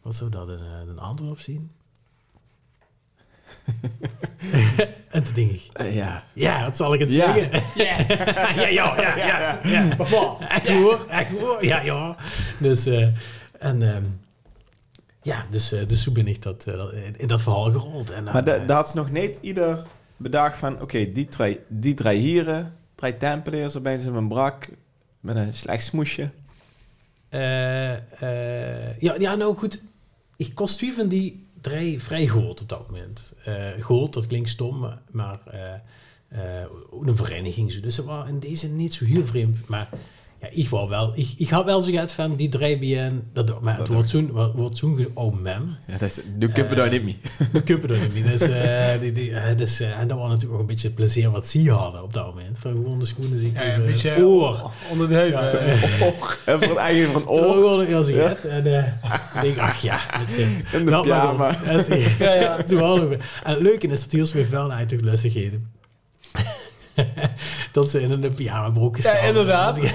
wat zou dat een, eh, een antwoord op zien? <laughs> en toen denk ik, Eh, ja. ja, wat zal ik het Ja. zeggen? <laughs> Ja, ja, ja, ja, ja, ja. Echt hoor, echt hoor, ja, ja. Dus, eh, en, ehm, ja, dus, eh, dus zo ben ik dat, eh, in dat verhaal gerold. En dan, Maar eh, daar had ze nog niet ieder bedacht van... Oké, die drie, die drie hieren, drie tempeliers, erbij ze een brak met een slecht smoesje. eh, eh, ja, ja, nou goed. Ik kost wie van die drie vrij gehoord op dat moment. Eh gehoord, dat klinkt stom, maar ook een vereniging. Zo. Dus ze waren in deze niet zo heel vreemd. Maar ja, ik wou wel, ik, ik had wel zo gehad van die drie BN. Dat, maar het Dat wordt zo'n wordt- zo'n oh man. Ja, dat is, nu kun je daar niet mee. De kuppen er niet. Dus, eh, <laughs> die, die, eh, dus, eh, en dat was natuurlijk ook een beetje het plezier wat ze hadden op dat moment. Van gewoon de schoenen zich Ja, een beetje oor. onder de heuvel. Ja, eh. En voor een eigen van Oh, oor gewoon als ik het. En eh, ik denk, ach ja. Het, eh, in de maar pyjama. Dat Ja, ja. <laughs> Zo hadden we. En het leuke is dat Jules weer wel uit de lustigheden. <laughs> dat ze in een pyjama broek Ja, staan. inderdaad. Dus <laughs> ik-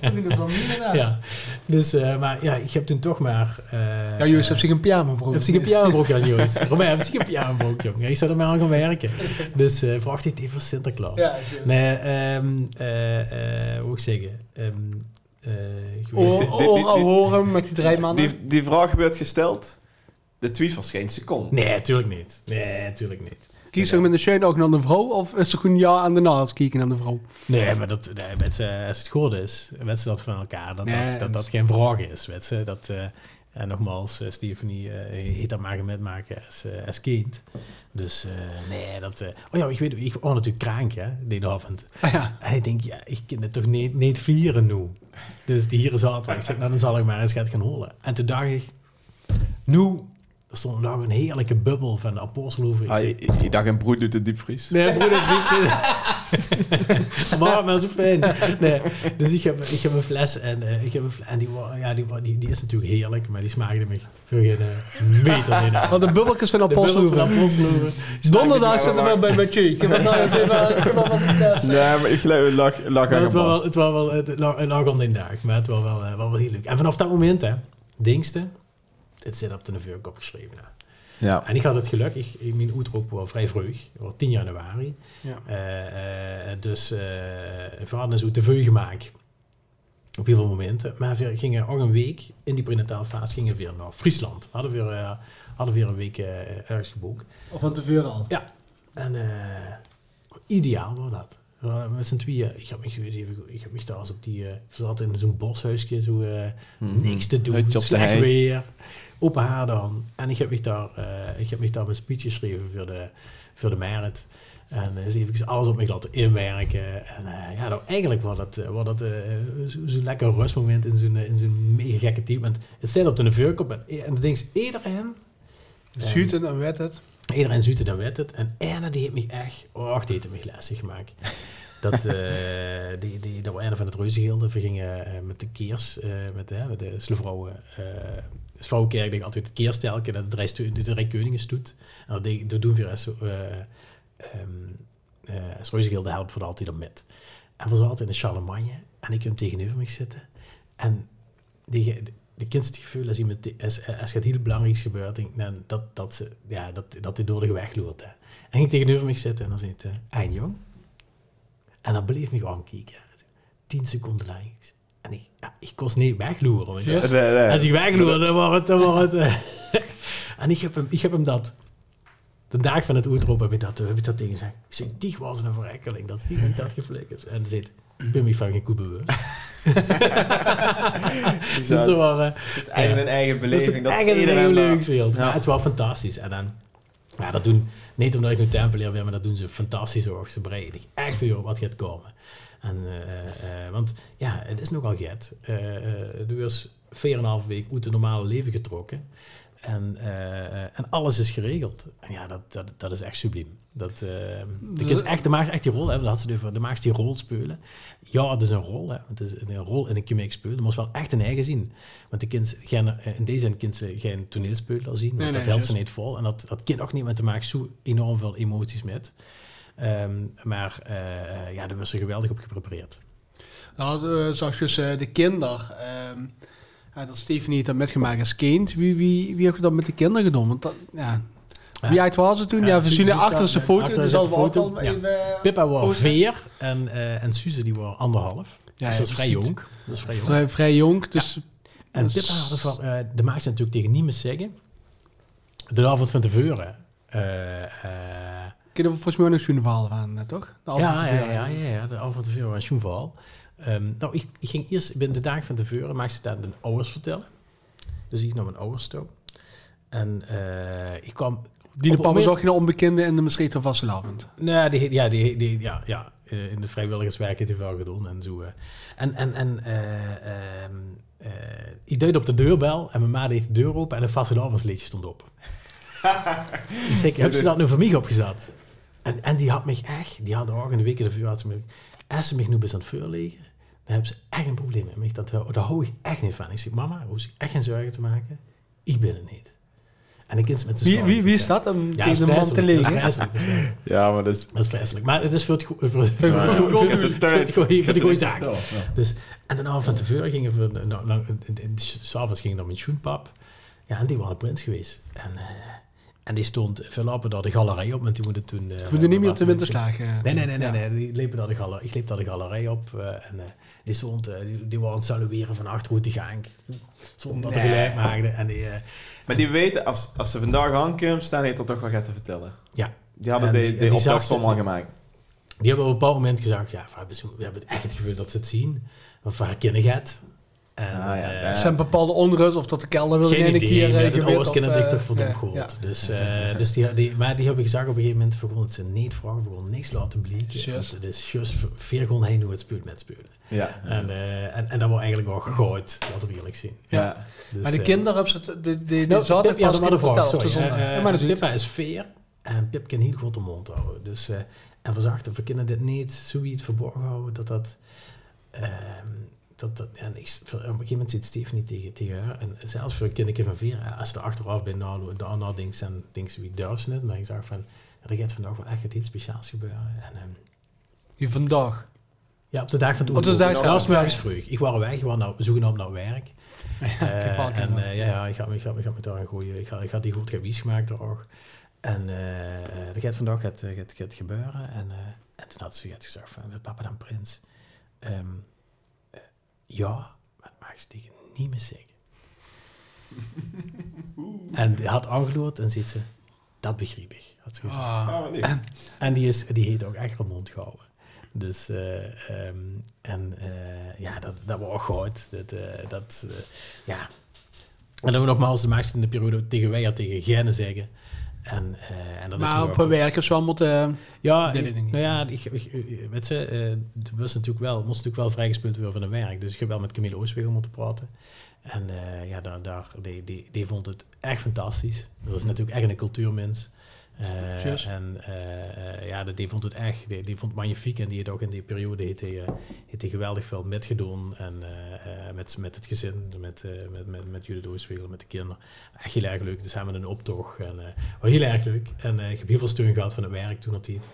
Dat is wel meer inderdaad. ja. Dus, eh, maar ja, ik heb toen toch maar... eh, Ja, Joost heeft zich een pyjama broek. Heb zich een pyjamabroek aan, Joost? Romein, heb zich een pyjamabroek, jongen? Ik zou er maar aan gaan werken. Dus eh vraag dit even voor Sinterklaas. Ja, Joost. Nee, ehm eh eh hoe moet ik zeggen? Ehm eh, die- horen met die drie mannen. Die, die vraag werd gesteld. De tweet was geen seconde. Nee, natuurlijk niet. Nee, natuurlijk niet. Kies je met een schön ook naar de vrouw of is er gewoon ja aan de naast kijken naar de vrouw? Nee, maar dat, nee, weet ze, als het goed is, weten ze dat van elkaar. Dat Nee, dat, dat, dat geen vraag is, weet ze. Dat, eh, en nogmaals, eh, Stephanie uh, heeft dat maar met maken als, als kind. Dus nee, dat... oh ja, ik weet, ik was natuurlijk krank, hè, die avond. Ah, ja. En ik denk, ja, ik kan het toch niet, niet vieren nu. Dus die hier zaterdag. Ik zeg, nou, dan zal ik maar eens gaan holen. En toen dacht ik, nu, er stond nog een heerlijke bubbel van de apostelhoeven. Ik Ah, zeg, je, je dacht een broed uit de diepvries. Nee, broeder, niet. <laughs> maar, maar zo fijn. Nee, dus ik heb, ik heb een fles en, eh, ik heb een fles, en die, ja, die, die, die is natuurlijk heerlijk, maar die smaakte me voor geen eh, meter in. Want de bubbeltjes van De. Apostelen. Donderdag zitten we bij met je. Ik heb het nou eens even, ik heb nog wat een fles. Nee, maar ik geloof, lag, lag Maar aan het was wel, het was wel, het lag, het lag om die dag, maar het was wel, eh, wel, wel heel leuk. En vanaf dat moment, hè, dingste, dit zit op de vuurkop opgeschreven. Hè. Ja. En ik had het geluk, ik, mijn uitroep was vrij vroeg, het was 10 januari. Ja. Eh, eh, dus uh, we hadden zo tv gemaakt. Op heel veel momenten. Maar we gingen ook een week in die prenatale fase gingen we weer naar Friesland. Hadden we weer, uh, hadden weer een week uh, ergens geboekt. Of van tevoren al? Ja. En uh, ideaal was dat. Met z'n tweeën. Ik heb me even, ik heb me daar als op die, uh, zat in zo'n boshuisje, zo uh, mm -hmm. niks te doen, slecht weer, open haar dan. En ik heb me daar, uh, ik heb daar een speech geschreven voor de, voor de merit. En uh, even alles op me laten inwerken. En uh, ja, nou, eigenlijk was dat, was dat zo'n zo lekker rustmoment in zo'n in zo'n mega gekke team. Want het staat op de vuurkop en, en dan denkt iedereen... Zuuten en werd het. Iedereen zuiten dan werd het. En Erna die heeft me echt... Oh, die heeft me lastig gemaakt. dat, uh, <laughs> die, die, dat was een van het reuzengilde. We gingen uh, met de keers, uh, met, met de Slevrouwen... de vrouwenkerk denk altijd het keerstelken, dat het de drie koningen stoet. En dat, dat doen we als, uh, um, uh, helpen voor altijd dan met. En we zaten altijd in de Charlemagne en ik kwam tegenover me zitten. En die, de het gevoel als, iemand, als, als het heel belangrijks gebeurt, nou, dat, dat, ze, ja, dat, dat hij door de weg loopt. Hè. En ik tegenover me zitten en dan zit hij, jong. En dan bleef me gewoon kijken. Tien seconden lang. En ik, ja, ik kost niet wegloeren. Yes. Nee, nee. Als ik wegloer, dan wordt het... Dan wordt het uh, <laughs> en ik heb, hem, ik heb hem dat... De dag van het uitroep heb ik dat, heb ik dat tegen gezegd. Ik zeg, die was een verrekkeling. Dat is die niet dat geflikkerd. En zit, ik ben me van geen koe bewust. <laughs> dus dat waren, het is eigen een eigen beleving. Dat is eigen eigen belevingswereld. Ja. het was fantastisch. En dan, ja, dat doen, niet omdat ik nu tempelier ben, maar dat doen ze fantastisch ook. Ze bereiden echt voor wat gaat komen. En, uh, uh, want ja, het is nogal get. Uh, er was 4,5 week uit het normale leven getrokken. En, eh, en alles is geregeld. En ja, dat, dat, dat is echt subliem. Dat, eh, de, Dus kids dat- echt, de maakt echt die rol, hè, dat had ze het over, de maakt die rol spelen. Ja, het is een rol, hè. Het is een rol in een comic spelen. Dat moest wel echt een eigen zien. Want de kind gaan, eh, in deze zijn kinderen geen toneelspelen al zien. Want Nee, dat nee, helpt ze niet vol. En dat, dat kind ook niet, want er maakt zo enorm veel emoties met. Ehm, maar eh, eh, ja, daar was ze geweldig op geprepareerd. Nou, uh, zag je dus eh, de kinder. ehm ja, dat Stephanie het had metgemaakt als kind. Wie, wie, wie heeft dat met de kinderen gedaan? Want dat, ja. Wie uit was het toen? Ja, Ja, we zien er foto. Dus de ook foto. al Ja. even... eh, Pippa was vier en, eh en Suze die was anderhalf. Ja, dus dat is vrij jong. Dat is vrij jong. Vrij, vrij jong. Dus En dat Pippa had ervan, eh, de ze natuurlijk tegen niemand zeggen. De avond van tevoren. Je er volgens mij nog zo'n verhaal van, eh, toch? De ja, te ja, veel. ja, ja, ja, de avond van Schoenval. Ehm nou, ik, ik ging eerst binnen de dagen van tevoren, maakte ze dat aan de ouders vertellen. Dus ik naar mijn ouders toe. En eh, ik kwam... Die de papa zag je een onbekende in de Maastrichter vastelavond. Nou, die, ja, die, die, ja, ja, eh, in de vrijwilligerswerk heeft hij wel gedaan en zo. eh. En, en, en eh, ehm, eh, ik deed op de deurbel en mijn ma deed de deur open en een vastelavondsliedje stond op. dus <laughs> ik, heb ze dat nu voor mij opgezet? En, en die had mij echt, die had ook in de weken ervoor, had ze me, als ze mij nu eens aan het vuur liggen, dan hebben ze echt een probleem met mij. Dat, daar hou ik echt niet van. Ik zeg, mama, hoef je echt geen zorgen te maken. Ik ben het niet. En de kind met Wie, wie, wie is dat om Ja, tegen de man te liggen? vreselijk. Ja, maar dat is... Dat is vreselijk. Maar het is voor het goede voor, voor, Ja. goede- voor, voor voor de goede zaak. Ja. Dus, en daarna van tevoren gingen we, nou, nou, s'avonds gingen we naar mijn schoenpap. Ja, en die was een prins geweest. En, eh, en die stond veel lappen daar de galerij op, want die moeten toen... eh, Ik moet er niet meer op de wachten. winterslaag. eh, Nee, nee, nee, nee, ja. nee. Die liepen daar de galerij, ik liep daar de galerij op eh, en eh, die stond, die, die waren aan het salueren van achter hoe te gaan. Zonder dat Nee. geluid maakte. En die, eh, Maar die weten, als, als ze vandaag aankomen, staan heeft er toch wel gaat te vertellen. ja, Die hadden En de, die- die optelsom zag- al gemaakt. Die hebben op een bepaald moment gezegd, ja, we hebben, hebben echt het gevoel dat ze het zien. Of waar kinderen gaat. En, Ah, ja, eh, ja. Er zijn bepaalde onrust of dat de kelder wil in geen één idee, keer eh, de gewit ouders kennen eh, verdomd ja, goed. ja. Dus, eh, dus die, die, maar die hebben gezegd op een gegeven moment, we gewoon het ze niet vragen, we gewoon niks laten blijken. Want Het is veer gewoon heen hoe het speelt met spelen. Ja. En, eh, en, en dat wordt eigenlijk wel gegooid, laten we eerlijk zien. ja. Dus, Maar de eh, kinderen hebben ze het- de, de, de, nou, Pip, ja, pas de vraag, de. Eh, Ja, maar Pippa is veer en Pip kan heel goed de mond houden. Dus, eh, en we zagen, we kunnen dit niet zoiets verborgen houden, dat dat... ehm, dat, dat, en ik, op een gegeven moment zit Stephanie tegen, tegen haar. En zelfs voor een kindje van vier, als ze er achteraf bij nou, de ander denkt, dan denkt ze, wie ze het? Maar ik zag van, er gaat vandaag wel echt iets speciaals gebeuren. En, ehm, Die vandaag. ja, op de dag van toen. Op de dag Dat zelf, was morgens ja. vroeg. Ik was weg, ik was nou, zogenaamd naar werk. Eh, en eh, ja, ja, ik ga, ik, ga, ik ga met daar een goeie, ik ga, ik ga die goed gewies gemaakt er ook. En eh eh, dat gaat vandaag gaat, eh, gaat, gaat gebeuren. En, en toen had ze gezegd van, papa dan prins? Ehm, eh, ja, maar dat mag ze tegen niemand zeggen. en die had aangeloerd en ziet ze, dat begreep ik, had ze gezegd. Ah. Ah, lief. En die, is, die heeft ook echt op mond gehouden. Dus, eh, ehm, en eh, ja, dat, dat was ook goed. Dat, eh, dat, eh, ja. En dan we nogmaals de maakste in de periode tegen wij en tegen Genne zeggen. En, eh en dat is Maar nu op een werk is wel moeten... ja, ik- nou ja, ik, weet het was natuurlijk wel, moest natuurlijk wel vrijgespeeld worden van een werk. Dus ik heb wel met Camille Oostwegel moeten praten. En eh, ja, daar, daar, die, die, die vond het echt fantastisch. Dat is natuurlijk echt een cultuurmens. Eh, en eh, eh, ja, die, vond het echt, die, die vond het magnifiek. En die heeft ook in die periode heeft hij, heeft hij geweldig veel metgedaan. En met, met het gezin, met, met, met, met Judith met de kinderen. Echt heel erg leuk. Dus samen een optocht. En, was heel erg leuk. En ik heb heel veel steun gehad van het werk toen dat tijd.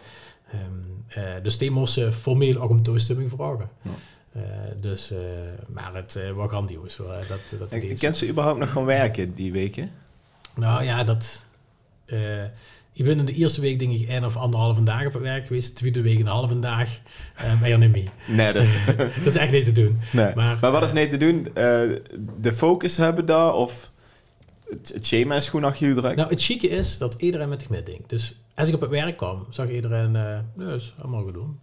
Ehm, eh, dus die moest eh, formeel ook om toestemming vragen. Ja. Eh, dus, maar het was grandioos. hoor. Dat, dat En Kent ze überhaupt nog gaan werken die weken? nou ja, dat. Ik ben in de eerste week denk ik één of anderhalve dag op het werk geweest. De tweede week een halve dag. Uh, ben je niet mee. Nee, dat is... <laughs> Dat is echt niet te doen. nee. Maar- Maar, wat is nee te doen? Eh, de focus hebben daar of het, het schema is gewoon achter je druk? Nou, het chique is dat iedereen met zich meedenkt. Dus als ik op het werk kwam, zag iedereen, eh nee, is allemaal gedaan.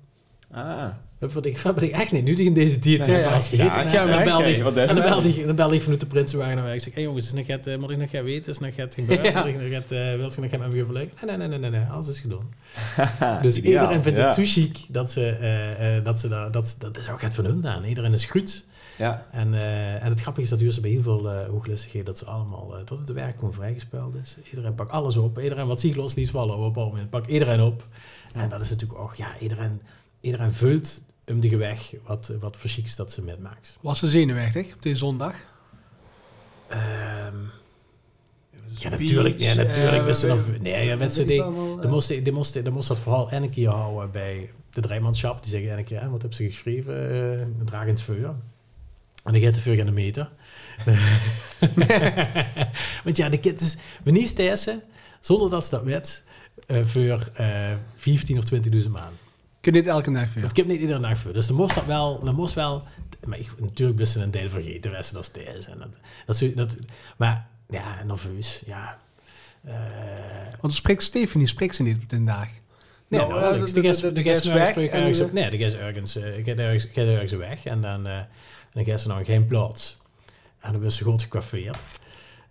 Ah, Dat vond ik, dat vond ik echt niet nuttig in deze tijd. Ja, Ja, ja. als vergeten. Ja, en, ja, dan ja, ik, wat en dan dat? belde ik, dan belde ik vanuit de Prinsenwagen naar werk. Ik zeg, hey jongens, is nog het, eh, moet ik nog gaan weten? Is nog het gebeuren? Ja. Moet ik nog eh, wilt je nog gaan met me overleggen? Nee, nee, nee, nee, nee, nee, alles is gedaan. <laughs> Dus ideaal, iedereen vindt ja. het zo chic dat ze, eh, eh, dat ze daar, dat, dat is ook het van hun aan. Iedereen is goed. Ja. En, eh, en het grappige is dat hier bij heel veel uh, hooglustigheden dat ze allemaal, uh, dat het werk gewoon vrijgespeeld is. Iedereen pakt alles op. Iedereen wat zich los niet vallen op een moment, pakt iedereen op. En dat is natuurlijk ook, ja, iedereen, iedereen vult om de weg wat, wat chics dat ze metmaakt. Was ze zenuwachtig op deze zondag? Um, ja, natuurlijk. Ja, natuurlijk. Uh, dan, nee, ja, mensen die, die, moesten, die, moesten, die moesten dat vooral een keer houden bij de drijmanschap. Die zeggen een keer, wat hebben ze geschreven? Uh, Dragend vuur. En dan gaat de vuur in de meter. <laughs> Want ja, de kind is... Stessen, zonder dat ze dat weet, uh, voor uh, 15 of 20.000 maanden. Kun je niet elke dag? Dat kun je niet iedere dag vuur. Dus dan moest dat wel... Dan moest wel maar ik, natuurlijk best een deel vergeten, westen dat steeds. En dat, dat, dat, maar ja, nerveus, ja. Uh, Want dan spreekt Stephanie, spreekt ze niet op den dag. Nee, nou, nou, de, de, de, de, is weg. Ergens op, nee, de is ergens, uh, ik ga ergens, ik ergens weg en dan, uh, dan gaat ze nog geen plaats. En dan was ze goed gecoiffeerd.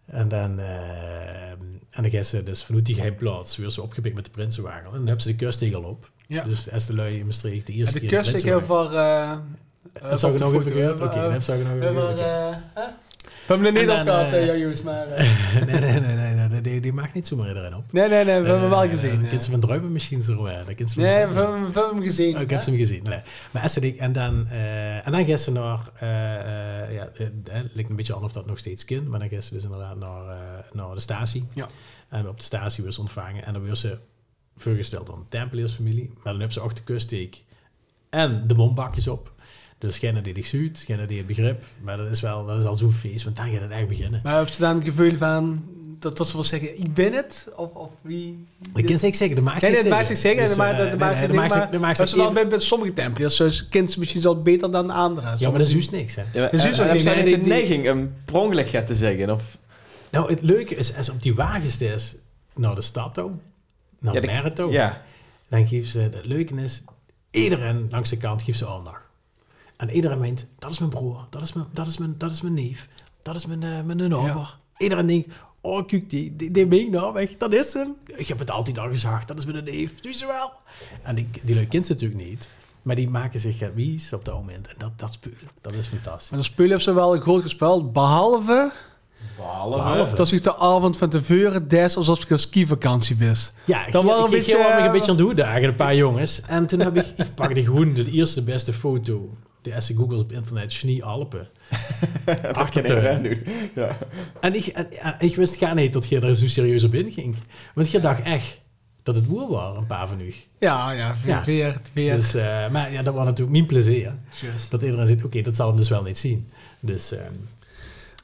En dan, uh, en dan gaat ze dus vanuit die geen plaats weer ze opgepikt met de Prinsenwagen. En dan hebben ze de kustegel op. Ja. Dus als de lui in Maastricht de eerste en de keer... De kustegel voor... Uh, heb je nog even gehoord? Oké, heb je nog even gehoord. We hebben er niet op gehad, uh, Joos, maar... Uh. <laughs> nee, nee, nee, nee, nee, die, die maakt niet zomaar iedereen op. Nee, nee, nee, we hebben hem wel gezien. De kinderen van Druipen misschien zo. Nee, we hebben hem gezien. Oh, ik heb ze hem gezien, nee. Maar ze en dan, uh, en dan gaan ze naar, uh, ja, het lijkt een beetje aan of dat nog steeds kind, maar dan gaan ze dus inderdaad naar, naar de statie. Ja. En op de statie wordt ze ontvangen en dan wordt ze voorgesteld aan de Tempeliersfamilie, maar dan hebben ze ook de kuststeek en de bombakjes op. Dus geen die zich zuid, geen die het begrip. Maar dat is wel, dat is al zo'n feest, want dan gaat het echt beginnen. Maar heb je dan het gevoel van dat, dat ze wel zeggen, ik ben het? Of, of wie? Ik kan zeker zeggen, de maakt nee, nee, de maakt zich zeggen. Dus, de, de, de maakt zich zeggen, maar als je dan bent met sommige tempels, dus kent ze misschien wel beter dan de anderen. Ja, maar dat is juist niks, hè. Ja, maar, dus uh, heb jij de neiging om prongelijk gaat te zeggen? Of? Nou, het leuke is, als op die wagens is naar de stad toe, naar de Merre toe, ja. dan geeft ze, het leuke is, iedereen langs de kant geeft ze aandacht. En iedereen meent, dat is mijn broer, dat is mijn, dat is mijn, dat is mijn neef, dat is mijn, uh, mijn. Ja. Iedereen denkt, oh kijk, die, die, die meen nou weg, dat is hem. Ik heb het altijd al gezegd, dat is mijn neef, doe ze wel. En die, die kent ze natuurlijk niet. Maar die maken zich wies op dat moment. En dat, dat spul, dat is fantastisch. En dat spul heeft ze wel goed gespeeld, behalve... Behalve, dat ik de avond van tevoren des alsof ik een skivakantie was. Ja, ik dan was een beetje, uh, een beetje aan doen dagen, een paar jongens. En toen heb ik, ik pakte gewoon de eerste beste foto de eerste Googles op internet, Schnee Alpen. <laughs> Achtertuin. Ja. En ik, en, en, ik wist gar niet dat je er zo serieus op inging. Want je dacht echt dat het moer was, een paar van u. Ja, ja, weer, ja. weer. weer. Dus, uh, maar ja, dat was natuurlijk mijn plezier. Just. Dat iedereen zegt, oké, okay, dat zal hem dus wel niet zien. Dus... Uh,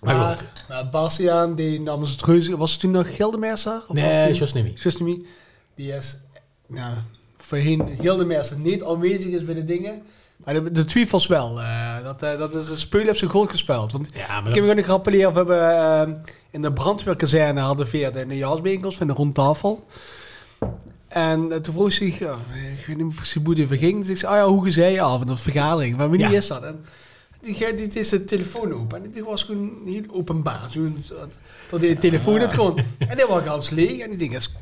maar, maar, maar Bastiaan, die namens het reuze, was het toen nog Gildemerser? Nee, Josnemi. Josnemi. Die is, nou, voorheen Gildemerser niet aanwezig is bij de dingen. Maar de, de twijfels wel. Uh, dat, uh, dat is een speel heeft zijn goed gespeeld. Want ja, ik heb me nog rappeleren. We hebben uh, in de brandweerkazerne hadden we de jasbeenkels van de rondtafel. En toen vroeg zich, ik weet niet precies hoe die verging. Ik zei, ah ja, hoe zei je af? Een vergadering. Wanneer ja. is dat? En die, die, is de telefoon open. En die was gewoon heel openbaar. Zo, tot die telefoon het gewoon. En die was ganz leeg. En die ding is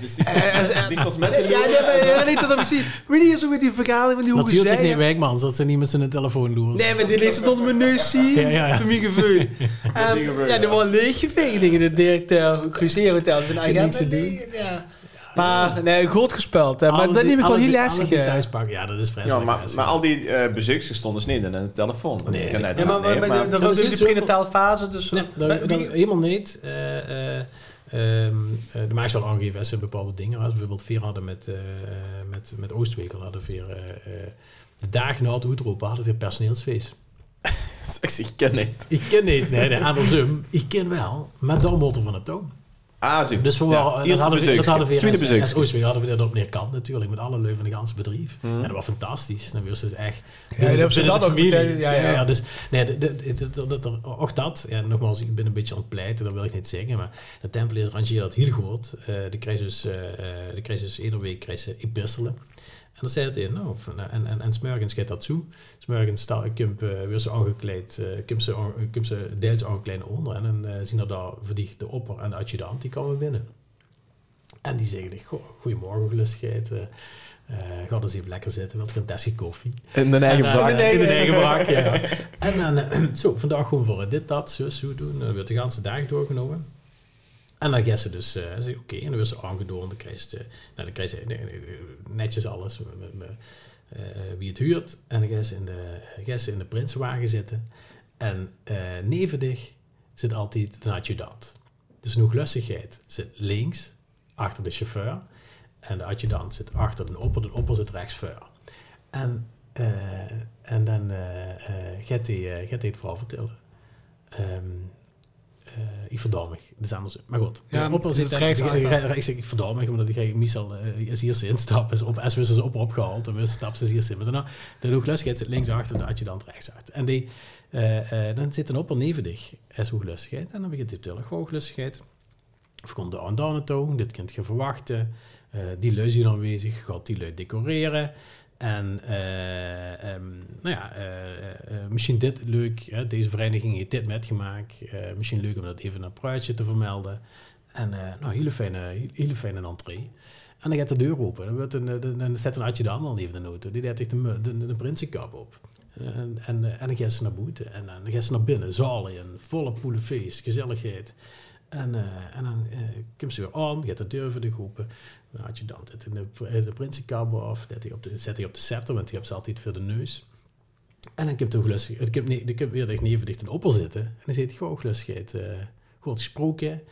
dus die is als met de Ja, nee, maar niet dat zien. Weet je, zo met die vergadering van die hoe Natuurlijk niet werkman, zodat ze niet met zijn telefoon doen. Nee, maar die leest het onder mijn neus zien. Ja, ja, ja. Voor mijn gevoel. <laughs> um, ja, die waren leeggeveegd dingen. De directeur, Cruzeiro Hotel, zijn eigen niks te doen. Ja. Maar nee, goed gespeeld. Hè. Maar dat neem ik wel heel lastig. ja, dat is vreselijk. Ja, maar, maar al die uh, bezoekers stonden dus niet in een telefoon. Nee, kan ja, maar, maar, maar, dat was in de fase. Dus nee, dat, dat, helemaal niet. Uh, uh, Um, de maakt wel aangegeven als ze bepaalde dingen als bijvoorbeeld veer hadden met, uh, met, met Oostwegel hadden weer uh, de dagen na het uitroepen hadden weer personeelsfeest. <laughs> ik ken niet. Ik ken niet, nee, nee andersom. Ik ken wel, maar dan motor van het toon. Ah, zo. Dus voor ja, wel, dat hadden we, dat hadden we Tweede bezoek. Als Oostwegel hadden we dat op neerkant natuurlijk, met alle leuven van het ganse bedrijf. Mm. En dat was fantastisch. Dan was het echt... Ja, dat ze dat ook ja, ja, ja. dus nee, ook dat, ja, nogmaals, ik ben een beetje aan het pleiten, dat wil ik niet zeggen, maar de Tempeliers rangeert dat heel goed. Uh, de dus, uh, de dus iedere week krijgt ze epistelen. En dan zei het in, nou, en, en, en smorgens gaat dat zo. Smorgens ik uh, weer zo aangekleed, uh, kom ze, kom ze deels aangekleed onder. En dan uh, zien er daar verdicht de opper en de adjudant, die komen binnen. En die zeggen, goh, goedemorgen, gelustigheid. Eh ga eens even lekker zitten, er een tasje koffie. In de eigen En, eh, brak. In de eigen brak, ja. En dan, eh, <clears throat> zo, vandaag gewoon voor dit, dat, zo, zo doen. Dan wordt de hele dag doorgenomen. En dan gaat ze dus, ik, oké, en dan wordt ze aangedoord. Dan krijgt ze, nou, dan nee, nee, netjes alles, eh, wie het huurt. En dan gaat ze in de, in de prinsenwagen zitten. En eh nevendig zit altijd een adjudant. Dus nog lustigheid zit links, achter de chauffeur. En de adjudant zit achter de opper, de opper zit rechts voor. En, en dan gaat hij gaat hij het vooral vertellen. Ehm, eh, ik verdam me. Dat is anders. Maar goed. Ja, het zit rechts. Ik, verdam me, omdat ik meestal uh, is hier ze instappen. <laughs> Is op, als we ze opper opgehaald. En we stappen ze hier zitten. Maar daarna, de hooglustigheid zit links achter, de adjudant rechts achter. En die, eh, eh, dan zit een opper nevendig. Is hooglustigheid. En dan begint te vertellen. Hooglustigheid. Of komt de aan naartoe, dit kunt je verwachten. Eh, die lui hier aanwezig, gaat die lui decoreren. En eh, ehm, nou ja, eh, eh, misschien dit leuk, deze vereniging heeft dit metgemaakt. Eh, misschien leuk om dat even een pruitje te vermelden. En nou, hele fijne, hele fijne entree. En dan gaat de deur open. Dan, wordt een, dan, dan zet een adjudant al even de auto. Die deed echt de, de, de, prinsenkap op. En, en, en dan gaat ze naar buiten. En dan gaat ze naar binnen. Zalen in, volle poelenfeest, gezelligheid. En, en dan eh, komt ze weer aan, gaat de deur voor de open. Dan had je dan dit in de, de prinsenkabel af, dat hij op de, zet hij op de scepter, want die heb ze altijd voor de neus. En dan komt de gelustig, het komt, nee, die komt weer dicht nevendicht in de opper zitten. En dan zit hij gewoon gelustigheid. eh goed gesproken.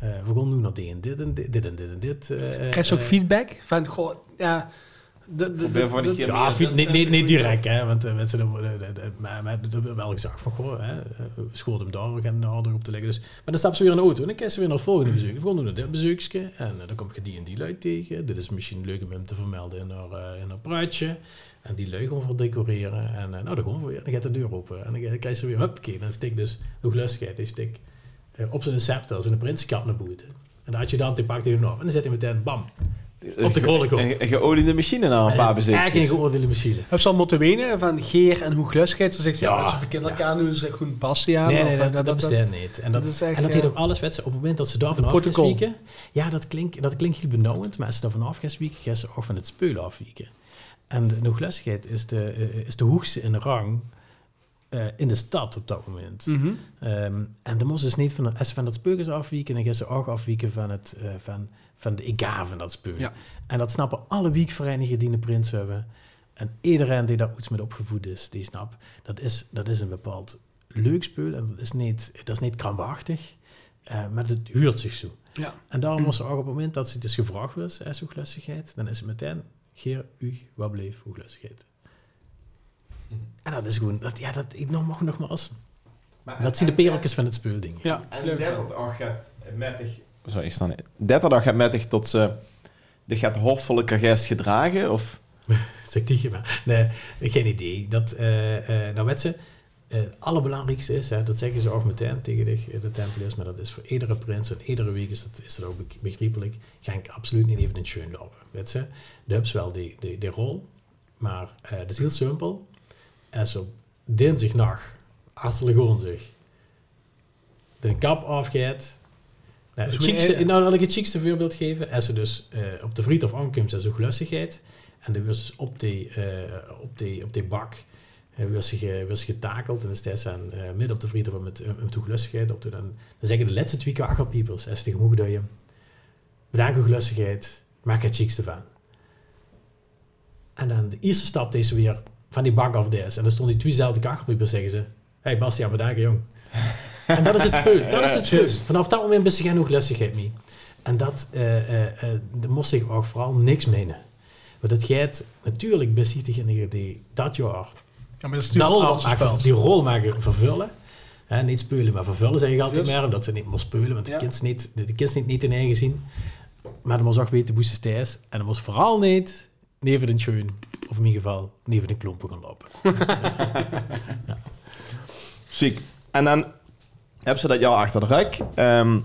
eh we gaan nu naar dit en dit en dit, en dit en dit. eh, Krijg je ook eh, feedback? Van, goh, ja... De, de, de de- ja, niet, niet, niet direct, hè, want uh, mensen, maar, wel gezegd van, goh, hè, we schoot hem daar, we gaan de harder op te leggen. Dus, maar dan stapt ze weer in de auto en dan kijken ze weer naar het volgende bezoek. We gaan naar dit bezoekje en uh, dan kom je die en die lui tegen. Dit is misschien leuk om hem te vermelden in haar, in haar praatje. En die lui gaan voor decoreren. En nou, dan we weer. Dan gaat de deur open. En dan krijg je weer, huppakee, dan steekt dus, hoe lustigheid, die uh, op zijn scepter, zijn prinsenkap naar buiten. En dan had je dan, pakt even af en dan zet hij meteen, bam, op de krollen Een, een geoliede machine na een paar Eigenlijk een bezichtjes. geoordeelde machine. Heb ze al moeten wenen van Geer en hoe glustigheid? Ze zegt, ja, Ja, als ze verkeerd elkaar doen, ze goed Bastiaan. Nee, of, nee, dat, dat, bestaat niet. En dat, dat is echt, en dat ja. heet ook alles, weet ze, op het moment dat ze daarvan af gaan protocol. wieken, ja, dat klinkt, dat klinkt heel benauwend, maar als ze daarvan af gaan wieken, gaan ze ook van het speulen afwieken. En de nooglustigheid is de, eh, is de hoogste in de rang eh, in de stad op dat moment. Mhm. Ehm, en dan moesten ze niet van, ze van dat speukers afwieken, dan gaan ze ook afwieken van, het, eh, van, van de egaar van dat. Ja. En dat snappen alle wiekverenigingen die een prins hebben. En iedereen die daar iets mee opgevoed is, die snapt, dat is, dat is een bepaald leuk spul. En dat is niet, dat is niet krampachtig, eh, maar het huurt zich zo. Ja. En daarom was er ook op het moment dat ze dus gevraagd was, is hooglustigheid, dan is het meteen, geer, u, wat bleef hooglustigheid. En dat is gewoon, dat, ja, dat, ik nog, nogmaals, dat zien de pereltjes van het speelding. Ja, En leuk. 30 dag gaat mettig... Ik sta niet. 30 dag gaat mettig tot ze... De gaat hoffelijke gest gedragen? Of... <laughs> Zeg tegen maar. Nee, geen idee. Dat, eh eh nou weet ze, eh, het allerbelangrijkste is, hè, dat zeggen ze ook meteen tegen de, de Tempeliers, maar dat is voor iedere prins en iedere week is dat, is dat ook be- begrijpelijk, ga ik absoluut niet even in schön lopen. Weet ze, de wel die, die, die rol, maar eh dat is heel simpel. Als op dinsdagnacht, ze gewoon zich de kap afgaat, nou, Dus het je- chicste, nou, laat ik het chicste voorbeeld geven. Als ze dus eh, op de vriend aankomt, is ook lustigheid. En dan wordt ze dus op die, eh, op die, op die bak uh, ze, wordt ze getakeld. En ze aan, eh, midden op de vriend met uh, een toegelustigheid. Op de, dan, dan zeggen de laatste twee kakkerpiepers, als ze tegen mogen je bedankt uw lustigheid, maak het chicste van. En dan de eerste stap deze weer van die bak af des. En dan stond die tweezelfde kakkerpiepers, zeggen ze, hey Bastiaan, bedankt jong. En dat is het spul. Dat is het spul. Vanaf dat moment ben je geen lustigheid mee. En dat, uh, uh, uh, moest ik ook vooral niks menen. Want het gaat natuurlijk best diegene die dat jaar Ja, maar dat is die rol maken, die rol maken vervullen. Hè, niet spelen, maar vervullen zeg ik altijd Yes. maar. Omdat ze niet meer spelen, want de kind niet, de, de kind niet, niet in eigen zien. Maar dan moest ook weten hoe ze thuis. En dan moest vooral niet neven de schoen, of in ieder geval neven de klompen gaan lopen. <laughs> Ziek. En dan hebben ze dat jaar achter de rug. Ehm,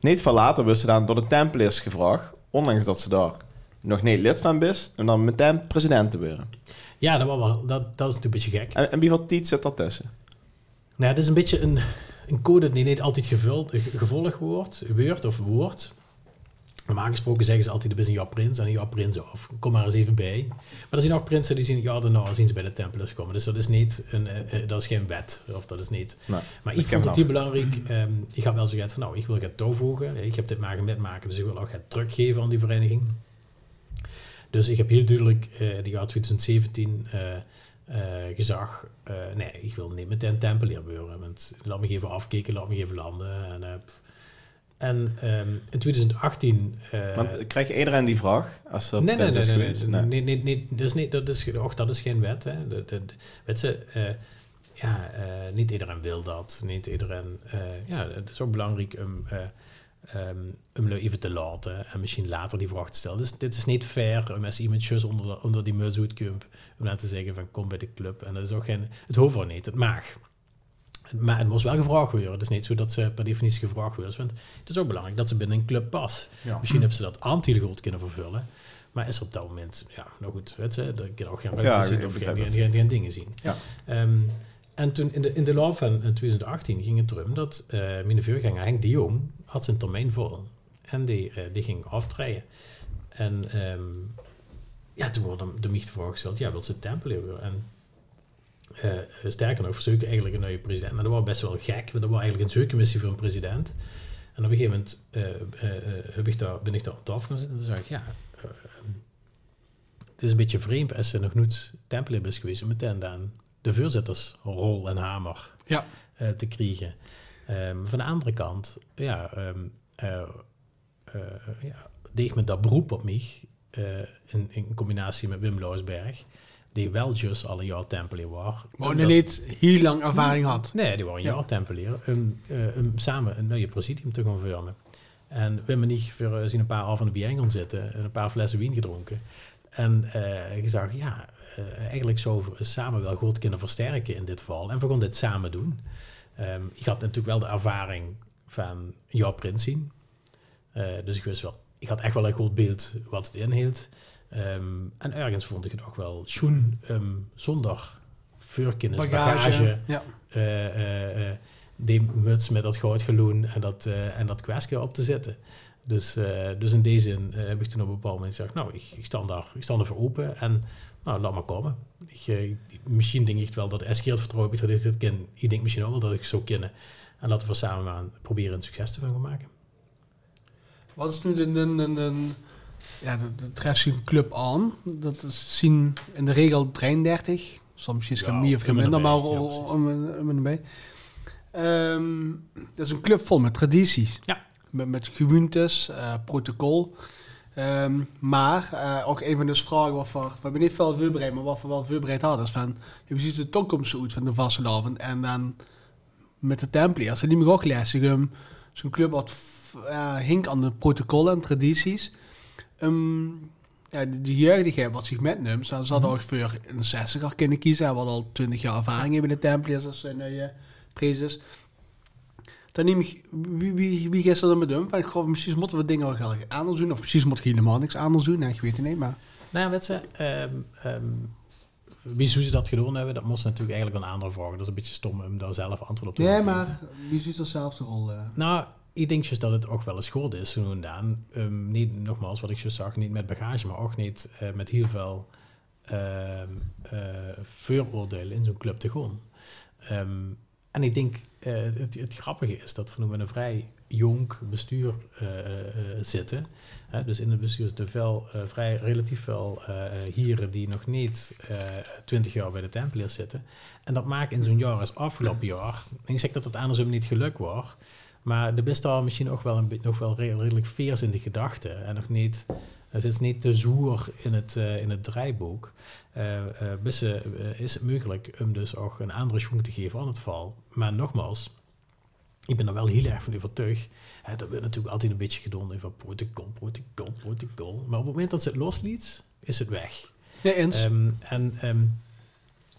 niet veel later werd ze dan door de Templiers gevraagd, ondanks dat ze daar nog niet lid van is, om dan meteen president te worden. Ja, dat, was wel, dat, dat is natuurlijk een beetje gek. En, en wie wat tijd zit daartussen? Nou, dat is een beetje een, een code die niet altijd gevuld, ge- gevolgd wordt, wordt of wordt. Normaal gesproken zeggen ze altijd, er is een Jap Prins en een Jap Prins af. Kom maar eens even bij. Maar er zijn ook prinsen die zien, ja, daarna zien ze bij de Templars komen. Dus dat is niet, een, eh, eh, dat is geen wet. Of dat is niet... Nee, Maar ik vond het heel belangrijk. ehm, ik had wel zoiets van, nou, ik wil het toevoegen. Ik heb dit maar metmaken, dus ik wil ook het teruggeven aan die vereniging. Dus ik heb heel duidelijk eh die jaar 2017 eh, eh, gezag, nee, ik wil niet meteen tempelier worden. Want laat me even afkijken, laat me even landen. En. En ehm, in 2018... eh, Want krijg je iedereen die vraag als er Nee, nee, nee, is nee, geweest? nee, nee, nee, nee, dat is niet, dat is, och, dat is geen wet, hè. De, de, de- weet je, eh, ja, eh, niet iedereen wil dat, niet iedereen, ja, het is ook belangrijk om, om lui even te laten en misschien later die vraag te stellen. Dus dit is niet fair om als iemand juist onder, de- onder die komt, om dan te zeggen van kom bij de club. En dat is ook geen, het hoeft ook niet, het mag. Maar het moest wel gevraagd worden. Het is niet zo dat ze per definitie gevraagd worden. Want het is ook belangrijk dat ze binnen een club pas. Ja. Misschien hebben ze dat aantal goed kunnen vervullen. Maar is er op dat moment, ja, nou goed, weet je, dat kan ook geen Ja, ruimte zien ik of geen, geen, geen, geen dingen zien. Ja. Ehm, en toen in de, in de loop van eh, 2018 ging het erom dat eh mijn voorganger Henk de Jong had zijn termijn vol. En die, eh, die ging aftreden. En ehm, ja, toen wordt hem de mich voorgesteld, ja, wil ze tempelen weer. En eh, sterker nog, verzoeken eigenlijk een nieuwe president. Maar dat was best wel gek, want dat was eigenlijk een zoekcommissie voor een president. En op een gegeven moment eh, heb ik daar, ben ik daar tafel gaan zitten en toen zei ik, ja, het is een beetje vreemd als ze nog nooit tempelen is geweest om meteen dan de voorzittersrol en hamer Ja. te krijgen. Ehm, van de andere kant, ja, eh, ja, deed me dat beroep op mij in, in combinatie met Wim Loosberg, die wel juist al een jaar tempelier was. Maar Omdat- niet heel lang ervaring had. Nee, die waren een Ja. jaar tempelier. Om, om samen een nieuwe presidium te gaan vormen. En Wim en ik voor, eh, zien een paar avonden bij gaan zitten en een paar flessen wien gedronken. En gezegd, ja, eh, eigenlijk we samen wel goed kunnen versterken in dit geval. En we gaan dit samen doen. Ehm, ik had natuurlijk wel de ervaring van jouw prins zien. Dus ik wist wel, ik had echt wel een goed beeld wat het inhield. Ehm, en ergens vond ik het ook wel schoen um, zonder vuurkennis, bagage Ja. eh, eh, eh, die muts met dat goudgeloen en dat, eh en dat kwastje op te zetten. Dus, dus in deze zin heb ik toen op een bepaald moment gezegd, nou, ik, ik sta daar, ik sta er voor open en nou, laat maar komen. Ik, misschien denk ik wel dat SG het vertrouwen ik dit ken. Ik denk misschien ook wel dat ik zo kennen. En laten we samen proberen een succes te van gaan maken. Wat is nu de, de, de, de- ja, de, de treft een club aan? Dat is zien in de regel 33. Soms is het Ja, meer of minder, maar om- en- nabij. Ehm, dat is een club vol met tradities. Ja. Met, met gewoontes, eh, protocol. Ehm, maar eh, ook een van de vragen wat we, we hebben niet veel voorbereid, maar wat we wel voorbereid hadden, is van, je ziet de toekomst uit van de vastelavond en dan met de Templiers. En die mag ook um, zo'n club wat f- eh, hink aan de protocollen en tradities. Ehm, ja, de, de jeugdigheid wat zich metneemt, ze hadden ook voor een 60er kunnen kiezen, hebben al 20 jaar ervaring hebben in de Templiers als een nieuwe prezes. Dan neem ik, wie, wie, wie gaat er dan met doen? Van, goh, misschien moeten we dingen wel gelijk anders doen, of precies moeten we helemaal niks anders doen. Nee, ik weet het niet, maar... Nou ja, weet je, ehm, ehm, wie hoe ze dat gedaan hebben, dat moest natuurlijk eigenlijk een andere vraag. Dat is een beetje stom om daar zelf antwoord op te Nee, geven. maar wie ziet er zelf de rol? eh? Nou, ik denk dus dat het ook wel eens goed is, zo en dan. Ehm, niet, nogmaals, wat ik zo zag, niet met bagage, maar ook niet eh, met heel veel eh, vooroordelen in zo'n club te gaan. Ehm, en ik denk, eh, het, het grappige is dat we nu met een vrij jong bestuur zitten. Dus in het bestuur zitten veel, vrij relatief veel hieren die nog niet twintig jaar bij de Tempeliers zitten. En dat maakt in zo'n jaar als afgelopen jaar, en ik zeg dat het andersom niet geluk was, maar er is daar misschien ook wel, een, nog wel re- redelijk veers in de gedachten. En nog niet, er zit niet te zoer in het, eh, in het draaiboek. Best, eh, is het mogelijk om dus ook een andere schoen te geven aan het val. Maar nogmaals, ik ben er wel heel erg van overtuigd. Hè, dat wordt natuurlijk altijd een beetje gedaan over protocol, protocol, protocol. Maar op het moment dat ze het losliet, is het weg. Ja, eens. Ehm, en ehm,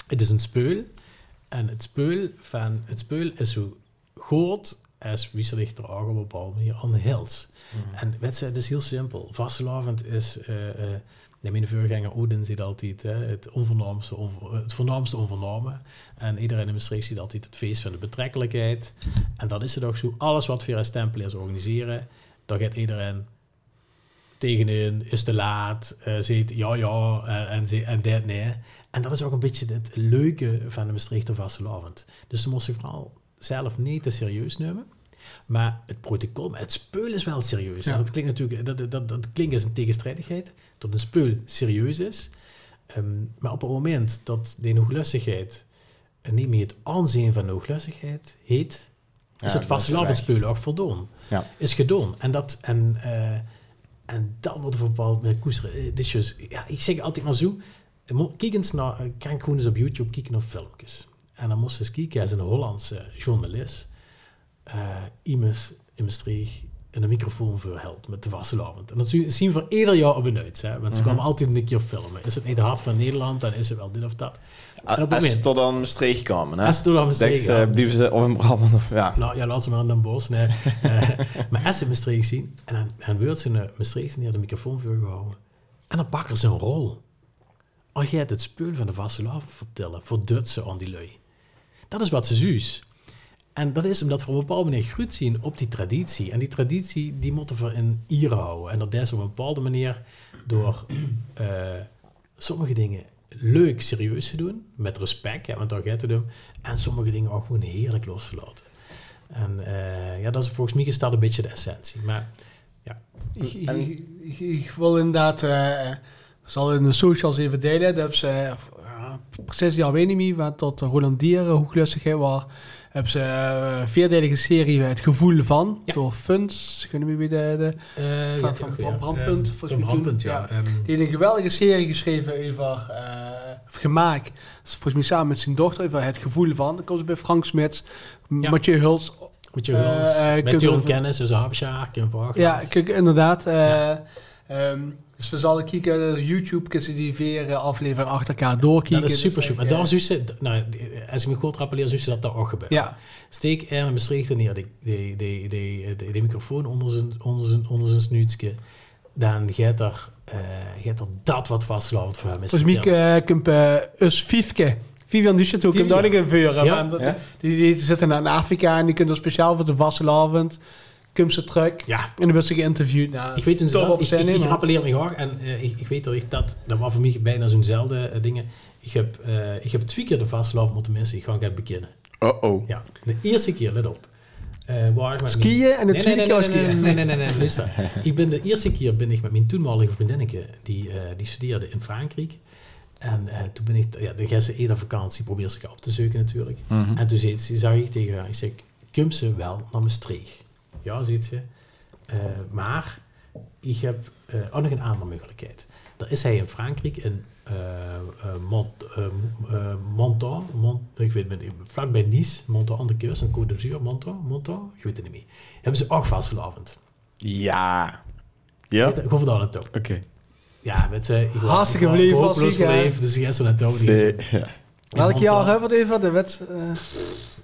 het is een speul. En het speul, van, het speul is zo groot als wie zich er ook op een bepaalde manier aan hield. En weet je, het is heel simpel. Vastelavond is, eh nee, mijn voorganger Odin ziet altijd hè, het, onvernaamste, onver- het voornaamste onvernomen. En iedereen in Maastricht ziet altijd het feest van de betrekkelijkheid. En dat is het ook zo. Alles wat we als Tempeliers organiseren, daar gaat iedereen tegenin, is te laat, zegt ja ja en, en, dat nee. En dat is ook een beetje het leuke van de Maastrichter vastelavond. Dus ze moesten vooral zelf niet te serieus nemen. Maar het protocol, het speul is wel serieus. Ja. Dat klinkt natuurlijk, dat, dat, dat klinkt als een tegenstrijdigheid. Dat een speul serieus is. Ehm, maar op het moment dat de hooglustigheid en niet meer het aanzien van de hooglustigheid heet, is het dat is vastelavondspul ook voldaan. Ja. Is gedaan. En dat, en, eh, en dat wordt bepaald met koesteren. Dus ja, ik zeg altijd maar zo. Kijk eens naar, eh, ik gewoon eens op YouTube kijken naar filmpjes. En dan moest kijken als een Hollandse journalist. eh iemand in Maastricht een microfoon voorhelt met de vastelavond. En dat zie- zien we ieder jaar op een uit. Hè? Want ze Mhm. komen altijd een keer filmen. Is het niet de hart van Nederland, dan is het wel dit of dat. En op het Als ze moment- tot dan Maastricht hè? Als ze door naar Maastricht Zeg ze, ze of in Brabant of ja. Nou, ja, laat ze maar in Den Bosch. Nee. Eh, <laughs> maar als ze Maastricht zien, en dan, dan wordt ze een Maastricht neer de microfoon voor gehouden. En dan pakken ze een rol. Als jij het spul van de vastelavond vertellen, voor ze aan die lui. Dat is wat ze zuus. En dat is omdat we op een bepaalde manier goed zien op die traditie. En die traditie, die moeten we in hier houden. En dat is op een bepaalde manier door <clears throat> eh, sommige dingen leuk, serieus te doen. Met respect, daar gaat het om. En sommige dingen ook gewoon heerlijk los te laten. En eh, ja, dat is volgens mij dat een beetje de essentie. Maar Ik, ik, ik- ik wil inderdaad, ik zal in de socials even delen. Dat ze, ja, precies ja, weet niet meer, tot Roland Dieren, hooglustigheid was. Hebben ze eh, een vierdelige serie Het Gevoel van, Ja. door Funs. Kunnen we weer de, de, eh, Van- van Brandpunt, eh, van mij Brandpunt, ja. ja. Ehm, die heeft een geweldige serie geschreven over, eh, of gemaakt. Volgens mij samen met zijn dochter over Het Gevoel van. Dan komt ze bij Frank Smits, Ja. Mathieu Huls. Je Eh, wel eens eh, met we- kennis, dus Habsjaar, Kim. Ja, inderdaad. eh, Ehm, dus we zullen kijken, eh, YouTube kunnen ze die vier eh, afleveringen achter elkaar doorkijken. dat is super Dus super. Maar daar eh, zus ze, nou, als ik me goed rappeleer, zus ze dat daar ook gebeurt. Ja, Steek er een Maastrichter neer, die, die, die, die, die, die microfoon onder zijn, onder zijn, onder zijn snuitje. Dan gaat er, eh, gaat er dat wat vastgelopen voor hem is volgens mij eh, komt eh, Us Fiefke. Vivian Duchet ook, Vivian. hem daar niet in vuren. Die, die zitten in Afrika en die kunnen er speciaal voor de vastelavond. Komt ze terug Ja, en dan wordt ze geïnterviewd. Nou, ik weet toen ze op ik, zijn ik, ik nemen. rappeleer me graag en eh, ik, ik weet dat ik dat, dat was voor mij bijna zo'nzelfde eh, dingen. Ik heb, eh, ik heb twee keer de vastgelopen moeten missen, ik ga het beginnen. Oh-oh. Ja, de eerste keer, let op. Eh waar Skiën en de Nee, tweede nee, keer was nee, nee, skiën. nee, nee, nee, nee, nee, luister. <laughs> Ik ben de eerste keer ben ik met mijn toenmalige vriendinnetje, die, eh, die studeerde in Frankrijk. En eh, toen ben ik, ja, gaat ze eerder vakantie, probeert ze op te zoeken natuurlijk. Mhm. En toen zei ze, zei ik tegen haar, ik zeg, kom ze wel naar Maastricht? Ja, ziet ze. Eh, maar ik heb eh, ook nog een andere mogelijkheid. Daar is hij in Frankrijk, in eh eh, Mont, Montant, Mont, ik weet het niet, vlakbij Nice, Montant aan de kust, een Côte d'Azur, Montant, Montant, ik weet het niet meer. Hebben ze ook vastelavond. Ja. Ja? Ik geloof daar naartoe. Oké. Ja, met ze. Ik was- Hartstikke ik, hè? verliefd, Dus die is in- ja. Welk in jaar hebben we het even? De wet, eh,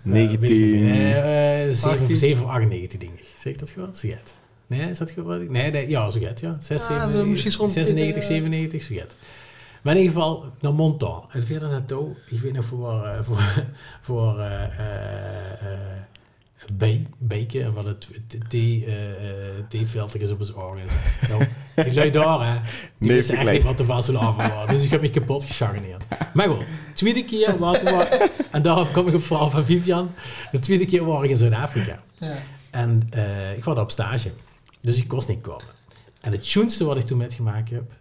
19... Eh, eh, 7 18. 7 of 98, denk ik. Zeg ik dat gewoon? Zo gaat. Nee, is dat gewoon? Nee, nee, ja, zo gaat, ja. 6, Ja, 7, zo misschien rond- 96, eh, 97, zo gaat. Maar in ieder geval, naar Montant. En verder naartoe, ik weet nog voor, eh, voor, <laughs> voor eh, eh, B, Beken, wat het t- thee, eh, eh, is op zijn oren. Nou, die lui daar, hè. Die Nee, wisten echt niet wat de vastelavond was. <laughs> Dus ik heb me kapot gechargeneerd. Maar goed, tweede keer, wat, wat, en daarom kom ik op verhaal van Vivian. De tweede keer was ik in Zuid-Afrika. ja. En eh, ik was daar op stage. Dus ik kost niet komen. En het schoonste wat ik toen metgemaakt heb, eh,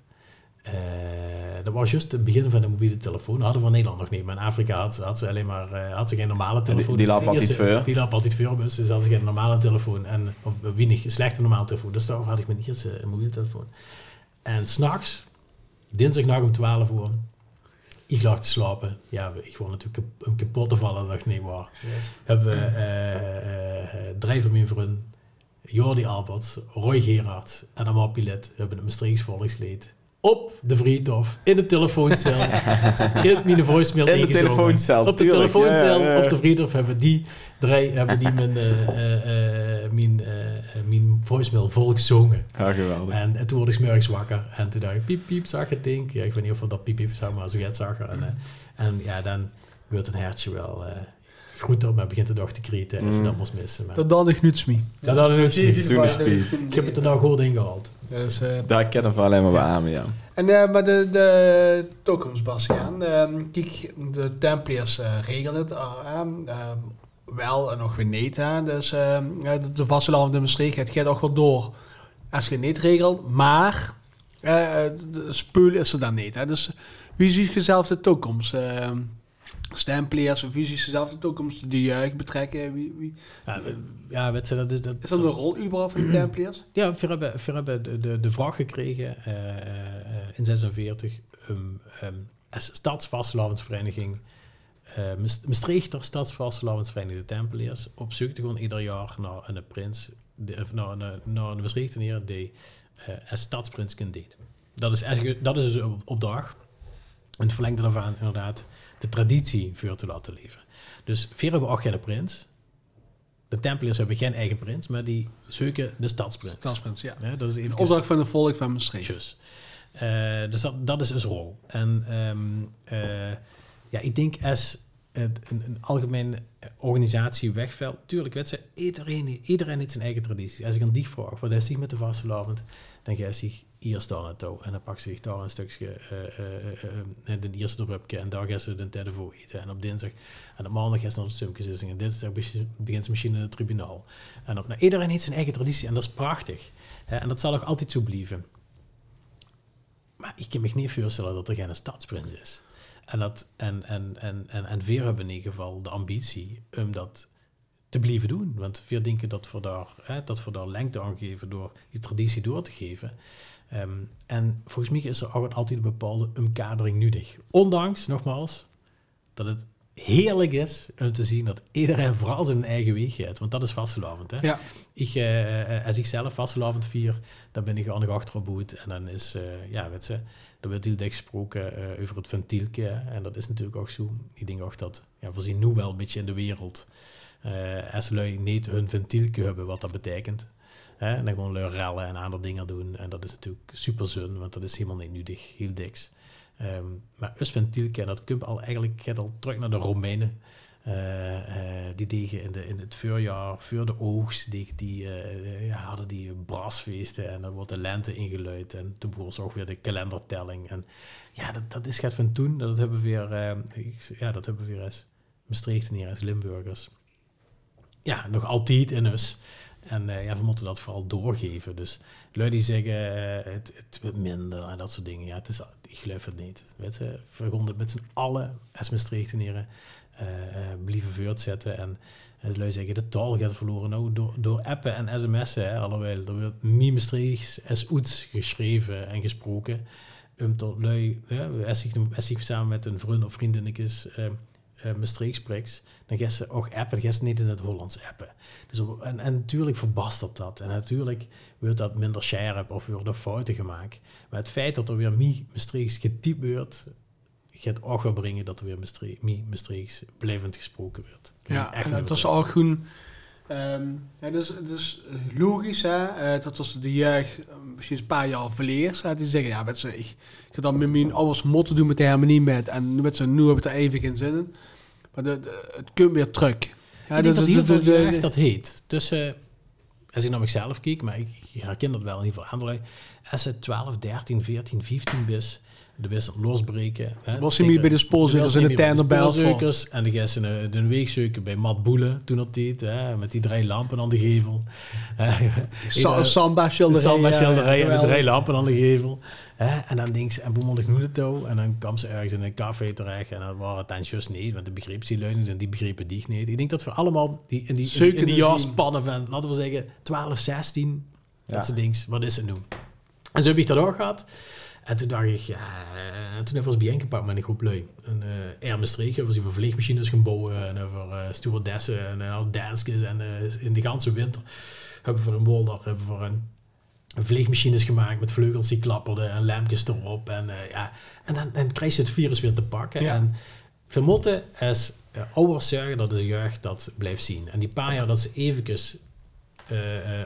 dat was juist het begin van de mobiele telefoon. Dat hadden we in Nederland nog niet. Maar in Afrika had, had ze alleen maar eh, had ze geen normale telefoon. die Dus de altijd voor. Die loopt altijd voor. Dus ze hadden geen normale telefoon. En, of weinig slechte normale telefoon. Dus daar had ik mijn eerste mobiele telefoon. En s'nachts, dinsdagnacht om 12 uur, ik lag te slapen. Ja, ik gewoon natuurlijk om kapot te vallen. dacht nee, waar. Hebben we eh, eh, eh, drie van mijn vrienden, Jordi Albert, Roy Gerard en Amal Pilet, hebben het Maastrichts volksleed op de Vriendhof, in de telefooncel, in mijn voicemail In de telefooncel, Op de tuurlijk. telefooncel, Ja, ja, ja. op de Vriendhof hebben die drie, hebben die mijn, eh, mijn, mijn voicemail volgezongen. Ja, geweldig. En, en toen word ik 's morgens wakker. En toen dacht ik, piep, piep, zag het ding. Ja, ik weet niet of dat piep, piep zag, maar zo gaat zag. En, en ja, dan wordt een hertje wel... eh, groente op, maar begint de dag te krieten en Mm. ze dat moest missen. Maar, Dat dan de gnutsmie. dat as speed. Ik heb het er nou goed in gehaald. Dus, eh, Daar kennen we alleen maar bij aan, ja. En uh, maar de, de toekomst, Bastiaan. Uh, kijk, de Templiers uh, regelen het uh, wel en nog weer niet. Hè? Dus de, de vastelavond in Maastricht, het gaat ook wel door als je het niet regelt. Maar de spul is er dan niet. Hè? Dus wie ziet jezelf de toekomst? Stempliers, of jezelf de toekomst? De jeugd betrekken? Wie, wie? Ja, ja weet je, dat is... Dat, is dat een rol überhaupt van de Templiers? <clears throat> Ja, we hebben, we hebben de, de, de vraag gekregen uh, in 46 um, um, als stadsvastelavondsvereniging uh, Maastrichter Stadsvastelavondsvereniging de Tempeliers op zoek te gaan ieder jaar naar een prins, de, naar, een, naar een die uh, als stadsprins kan deed. Dat is, eigenlijk, dat is dus op, op dag. En het verlengde daarvan inderdaad de traditie voor te laten leven. Dus vier hebben ook geen prins. De Tempeliers hebben geen eigen prins, maar die zoeken de stadsprins. Stadsprins, ja. ja dat is even opdracht van de volk van Maastricht. Just. Uh, dus dat, dat is een rol. En um, uh, ja, ik denk als het, een, een algemene organisatie wegvalt, tuurlijk, weet ze, iedereen, iedereen heeft zijn eigen traditie. Als ik aan die vraag, wat is die met de vastelavond, dan gaat zich hier staan naartoe en dan pakt ze zich daar een stukje uh, de eerste rupje en daar gaan ze de derde voor eten. En op dinsdag en op maandag gaan ze naar de sumkenzissing en dinsdag begint ze misschien in het tribunaal. En op, nou, iedereen heeft zijn eigen traditie en dat is prachtig. En dat zal ook altijd zo blijven. Maar ik kan me niet voorstellen dat er geen stadsprins is. En, dat, en, en, en, en, en weer hebben in ieder geval de ambitie om dat te blijven doen. Want veel denken dat we daar, hè, dat we daar lengte aan geven door die traditie door te geven. Um, en volgens mij is er ook altijd een bepaalde omkadering nodig. Ondanks, nogmaals, dat het heerlijk is om te zien dat iedereen <laughs> vooral zijn eigen weg gaat. Want dat is vastelavond. Hè? Ja. Ik, uh, als ik zelf vastelavond vier, dan ben ik aan de achterboot. En dan is, uh, ja, weet je, er wordt heel dicht gesproken uh, over het ventielke. En dat is natuurlijk ook zo. Ik denk ook dat, ja, we zien nu wel een beetje in de wereld. Als lui niet hun ventielke hebben, wat dat betekent. En dan gewoon lui rellen en andere dingen doen. En dat is natuurlijk super zin, want dat is helemaal niet nuttig, heel diks. Um, maar us ventielke, en dat komt al eigenlijk al terug naar de Romeinen. Uh, uh, die deden in, de, in het voorjaar, voor de oogst, die, die uh, ja, hadden die brasfeesten en dan wordt de lente ingeluid en toen was ook weer de kalendertelling. En ja, dat, dat is gaat van toen, dat hebben we weer, ja, dat hebben we weer als Maastrichten als Limburgers. Ja, nog altijd in us. En uh, ja, we moeten dat vooral doorgeven. Dus lui die zeggen, uh, het, het minder en dat soort dingen. Ja, het is, ik geloof het niet. Weet je, met z'n allen als Maastrichtenaren uh, blijven voortzetten. En uh, lui zeggen, de taal gaat verloren. Nou, door, door appen en sms'en, hè, alhoewel, er wordt Maastrichts als geschreven en gesproken. Um, tot lui, als, ik, samen met een vriend of vriendinnetjes uh, Maastricht spreekt, dan gaan ze ook appen, dan gaan ze niet in het Hollands appen. Dus op, en, en natuurlijk verbastert dat. En natuurlijk wordt dat minder scherp of worden fouten gemaakt. Maar het feit dat er weer meer Maastrichts getypt wordt, gaat ook wel brengen dat er weer Maastricht, Maastrichts blijvend gesproken wordt. Ja, en dat was ook gewoon... Um, ja, dus, dus logisch, hè, uh, dat was de jeugd uh, misschien een paar jaar verleers. Hè, die zeggen, ja, met ze, ik, ik heb dan met mijn alles motto doen met de harmonie met. En met ze, nu heb ik er even geen zin in. Maar de, de, het komt weer terug. Ja, ik denk dat heel veel dat heet. Tussen, als ik naar mezelf kijk, maar ik, ik herken dat wel in ieder geval anderen. Als het 12, 13, 14, 15 is, de best losbreken. Hè? Was hij meer bij de spoorzoekers in de tuin bij spoorzoekers En de gasten de, de weegzoeken bij Matt Boelen toen dat deed, hè, met die drie lampen aan de gevel. <laughs> Samba schilderijen. Samba schilderijen en de drie lampen aan de gevel. Hè, en dan denk ze, en ik nu de touw? En dan kwam ze ergens in een café terecht en dan waren het dan juist niet, want de begreep ze leunen en die begrepen die niet. Ik denk dat we allemaal die, in die, in, in die jaarspannen van, laten we zeggen, 12, 16, ja. dat soort dings, wat is het nu? En zo heb ik dat ook gehad. En toen dacht ik, ja, en toen hebben we ons bijeen met een groep lui. En uh, Air Maastricht, we over vliegmachines gaan bouwen en over uh, stewardessen en uh, danskes. En uh, in de ganse winter hebben we voor een bolder, hebben we een vliegmachines gemaakt met vleugels die klapperden en lampjes erop. En, uh, ja, en dan, dan krijg je het virus weer te pakken. Ja. En we moeten als uh, ouders zorgen dat de jeugd dat blijft zien. En die paar jaar dat ze eventjes uh,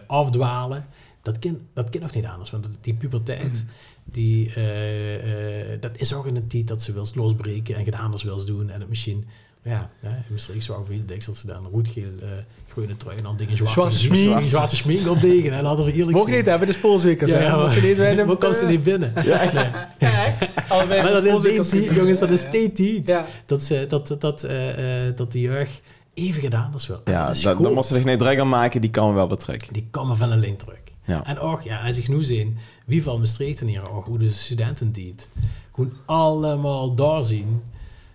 afdwalen, dat kind, dat kind nog niet anders. Want die puberteit, die, eh, eh, dat is ook in een tijd dat ze wil losbreken en geen anders wil doen. En het misschien, ja, hè, in Maastricht zou ik denk dat ze daar een roetgeel uh, groene trui en dan dingen zwarte, Zwarte smink. zwarte smink op tegen. En laten we eerlijk Mogen niet hebben, de spoelzekers. Ja, hè? ja, Want ze niet <laughs> ze niet binnen? Ja, <laughs> Maar dat is gezien. jongens, dat is steeds. Ja. Dat, ze, dat, dat, dat, eh, eh, dat die jeugd even gedaan is wel. Ja, dat dan moest ze zich niet druk aan maken, die kan wel betrekken. Die komen van een link terug. Ja. En ook, ja, als ik nu zie, wie van Maastricht hier, ook hoe de studenten dit, gewoon allemaal daar zien.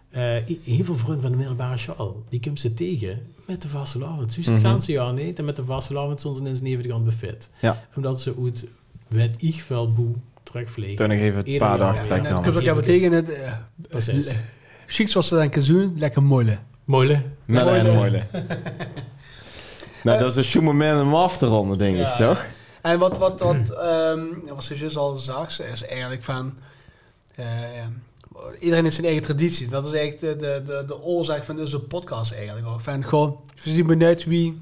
Eh, i- heel veel vrienden van de middelbare school, die komen ze tegen met de vastelavond. Dus het Mhm. gaan ze ja niet, en met de vastelavond soms in zijn gaan buffet. Ja. Omdat ze uit, weet ik veel, boe, terugvliegen. Toen nog even een paar dagen. En Ja, ik heb ook tegen het... eh, Precies. Chic zoals ze denken doen, lekker. Mooi, Met Mooi, een mooie. nou, dat is een moment om af te ronden, denk ik, toch? En wat, wat, wat, ehm, wat ze juist al zag, is eigenlijk van... eh, iedereen heeft zijn eigen traditie. Dat is eigenlijk de, de, de, de oorzaak van deze podcast eigenlijk. Van gewoon, we zien benieuwd wie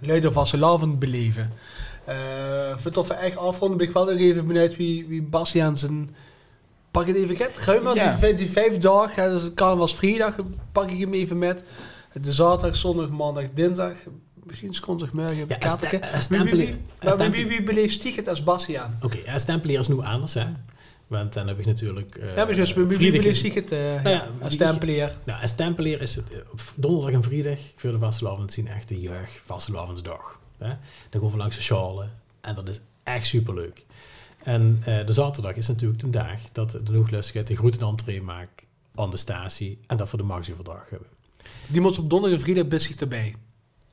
Leiden van zijn lavend beleven. Eh voor het echt afronden ben ik wel nog even benieuwd wie, wie Bastiaan zijn... Pak het even, get, ruim maar Ja. die, vijf- die vijf dagen, hè, dus het carnavals vrijdag, pak ik hem even met. De zaterdag, zondag, maandag, dinsdag, misschien zondagmorgen. Ja, katertje. een sta- een Wie- wie- maar beleeft Stiegert als Bastiaan? Oké, ja, stempelier is nu anders, hè. Want dan heb ik natuurlijk... eh Ja, juist, wie, beleeft Stiegert eh, Nou ja, als stempelier? Nou, stempelier is het, eh, op donderdag en vrijdag voor de vastelavond zien echt de jeugd vastelavondsdag. Hè? Dan gaan we langs de schalen en dat is echt superleuk. En eh, de zaterdag is natuurlijk de dag dat de Noeglusgeit de groeten entree maakt aan de statie en dat we de maxi-verdrag hebben. Die moet op donderdag en vrijdag best zich erbij.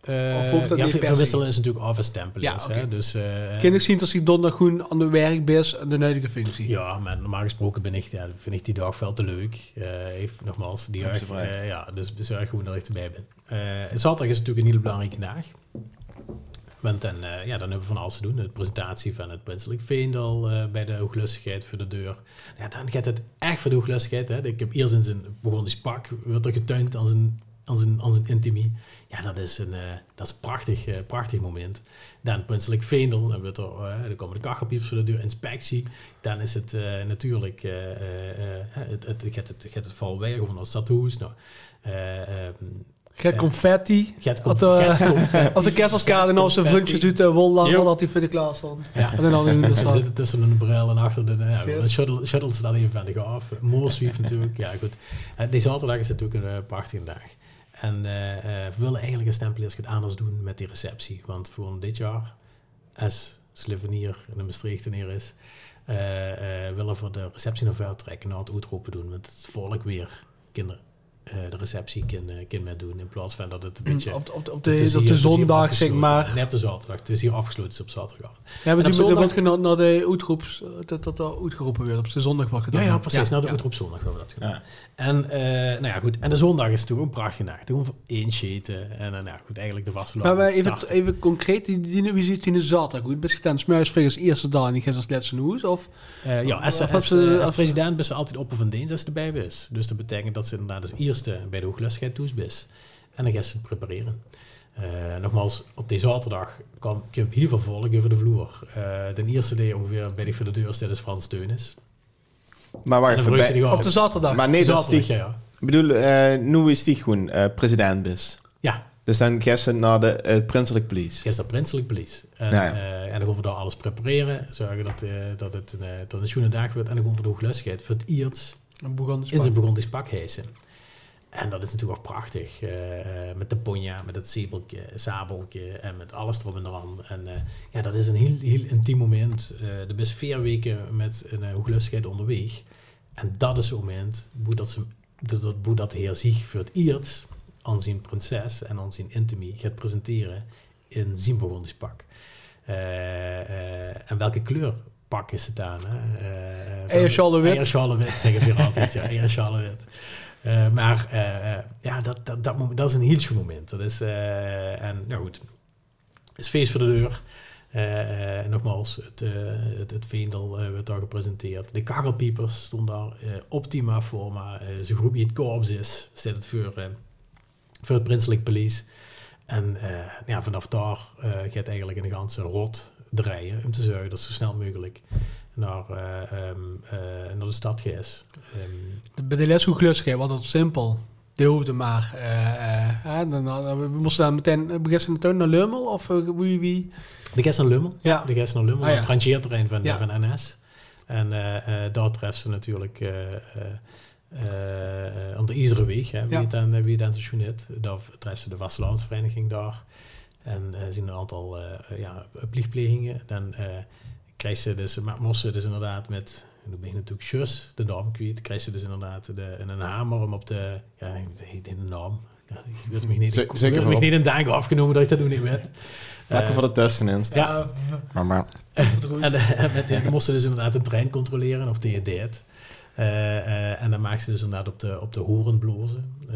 Eh, Of hoeft dat ja, niet verwisselen is natuurlijk af en stempeliers. Ja, hè? oké. Dus, eh, Kan ik zien als die donderdag gewoon aan de werk is en de nuttige functie? Ja, maar normaal gesproken ben ik, ja, vind ik die dag veel te leuk. Eh heeft, nogmaals, die eh, ja, dus zorg gewoon dat ik erbij ben. Eh, zaterdag is natuurlijk een hele belangrijke dag. Want dan, eh, ja, dan hebben we van alles te doen. De presentatie van het Prinselijk Veendal eh, bij de hooglustigheid voor de deur. Ja, dan gaat het echt voor de hooglustigheid. Hè. Ik heb eerst in zijn, begon die spak, werd er getuind aan zijn, aan zijn, aan zijn intimie. Ja, dat is een, eh, dat is een prachtig, eh, prachtig moment. Dan Prinselijk Veendel, dan, wordt er, eh, dan komen de kachelpieps voor de deur, inspectie. Dan is het natuurlijk, het, het, het, gaat het, het val weg, of het stadhuis. Nou, eh, ehm, confetti. gaat <laughs> confetti. op de kerstelskade en als zijn vriendjes doet wol lang Ja. dat hij voor de klas stond. Ja. En dan in de <laughs> zitten tussen een bril en achter de... Ja, Yes. dan shuttle, shuttle ze dan even van de af. Moorswief natuurlijk. Ja, goed. Eh, die zaterdag is natuurlijk een prachtige dag. En eh, eh, we willen eigenlijk een stempeliers het anders doen met die receptie. Want voor dit jaar, als Slivenier in de Maastrichteneer is, eh, willen we de receptie nog ver trekken, naar het uitroepen doen. Want het volk weer kinderen de receptie kan, eh, kan met doen. In plaats van dat het een beetje... Op, op, op de, op de zondag, zeg maar. Op de zaterdag. Het is hier afgesloten, is op zaterdag. Ja, maar die zondag- wordt naar de uitroeps, dat dat er uitgeroepen wordt. Op de zondag wordt Ja, gedaan. ja, precies. nou, de ja. ja. op zondag hebben we dat gedaan. Ja. En, eh, nou ja, goed. En de zondag is natuurlijk ook een prachtige dag. Toen voor één eten. En dan, nou goed, eigenlijk de vaste Maar wij even, even concreet, die, die, wie die in de zaterdag? Goed, best gedaan. Smuisvingers eerste dag en die als laatste hoes? Of Eh, ja, als, Of als, eh, president ben ze altijd op of een dienst als erbij is. Dus dat betekent dat ze inderdaad als eerste bij de hooglustigheid toe is. En dan gaat ze het prepareren. Eh, nogmaals, op die zaterdag kan ik hier volk over de vloer. Eh de eerste die ongeveer bij die voor de deur staat is Frans Teunis. Maar bij- gewoon. op de zaterdag? maar nee, dat is Zaterdag, die... ja. Ik bedoel, eh, nu is die gewoon eh, president bis. Ja, Dus dan ze naar de het prinselijk police. Is dat prinselijk police. En, Ja, ja. eh, en dan gaan we daar alles prepareren. Zorgen dat, eh, dat het een, eh, dat een schoene dag wordt. En dan gaan we de hooglustigheid voor het eerst in zijn begon die spak hijsen. En dat is natuurlijk ook prachtig. eh, eh, met de ponja, met het sabeltje, sabeltje en met alles erop en eraan. En eh, ja, dat is een heel, heel intiem moment. Eh er is vier weken met een uh, hooglustigheid onderweg. En dat is het moment hoe dat, ze, dat, dat, hoe dat heer zich voor het eerst aan zijn prinses en aan zijn intimie gaat presenteren in zijn Burgondisch-pak. Eh, eh, en welke kleur pak is het aan? Hè? Uh, Eierschalen-wit. Eierschalen-wit, zeggen we altijd. Ja, <laughs> eierschalen-wit. Uh, maar uh, ja, dat, dat, dat, moment, dat is een heel moment. Dat is, uh, en nou goed, het is feest voor de deur. Uh, nogmaals, het, het, het Veendel werd daar gepresenteerd. De kachelpiepers stonden daar optima forma. Zijn groepje het korps is, staat het voor, voor het prinselijk police. En ja, vanaf daar gaat eigenlijk een ganse rot draaien. Om te zorgen dat zo snel mogelijk naar, eh, ehm, eh, naar de stad gaat. Ehm, De- Bij de les hoe gelukkig was dat simpel. Die hoefde maar. eh, dan, dan- we moesten dan meteen beginnen meteen naar Lummel of wie wie. de gast naar Lummel. Ja. De gast naar Lummel, Ah, ja. het rangeerterrein van, Ja. van NS. En daar treffen ze natuurlijk aan de Isere Weg, hè, wie, Ja. het aan, wie het aan station. Daar treffen ze de Vastelandsvereniging daar. En eh, zien een aantal eh, ja, plichtplegingen. Dan krijgt ze dus, maar moest ze dus inderdaad met, en dan ben je natuurlijk Sjus, de naam kwijt, krijgt ze dus inderdaad de, een hamer om op de, ja, heet in de naam. Ja, ik weet me niet, Ze- ik zeker werd me niet in dagen afgenomen dat ik dat doen niet weet. Lekker Eh, voor de tussenin. ja, Maar, maar en, met, moesten dus inderdaad een trein controleren of die het deed. Eh, eh, en dan maakten ze dus inderdaad op de, op de horen blozen. Eh,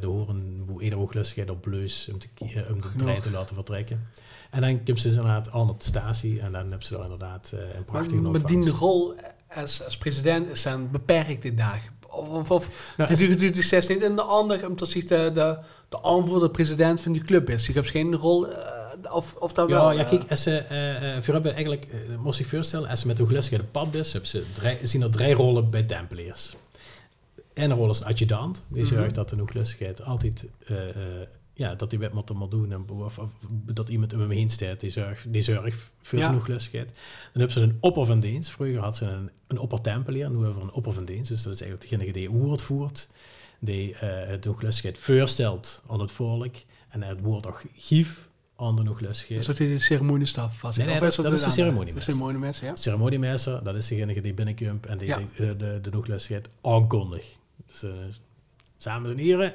de horen, hoe eerder ook lustigheid op bleus om, te, om de trein te laten vertrekken. En dan komt ze inderdaad aan op de statie en dan hebben ze daar inderdaad eh, een prachtige Maar ontvangst. die rol als, als president is dan beperkt die dagen. Of, of, of Nou, die doet die zes niet in de ander, omdat zich de, de, de aanvoerder president van die club is. Je hebt geen rol, eh, of, of dat wel. Ja, ja, eh, kijk, als ze, eh, voor hebben eigenlijk, eh, moest ik voorstellen, als ze met de gelustigheid op pad is, hebben ze drie, zien er drie rollen bij Tempeliers. En een rol is een adjudant, die Mhm. zorgt dat de hooglustigheid altijd, ja, dat die wet moet doen, en, of, of dat iemand om hem heen staat, die zorgt, die zorgt voor Ja. de hooglustigheid. Dan hebben ze een opper van dienst. Vroeger had ze een, een opper Tempelier, nu hebben we een opper van dienst, dus dat is eigenlijk degene die woord voert, die eh de hooglustigheid voorstelt aan het volk, en het woord ook gief aan de hooglustigheid. Dus dat is de ceremoniestaf vast. Nee, nee, Of dat- dat is de een ceremoniemeester. De ceremoniemeester, ja. ceremoniemeester, dat is degene die binnenkomt en die Ja. de, de, de, aankondigt. Dus uh, samen en heren,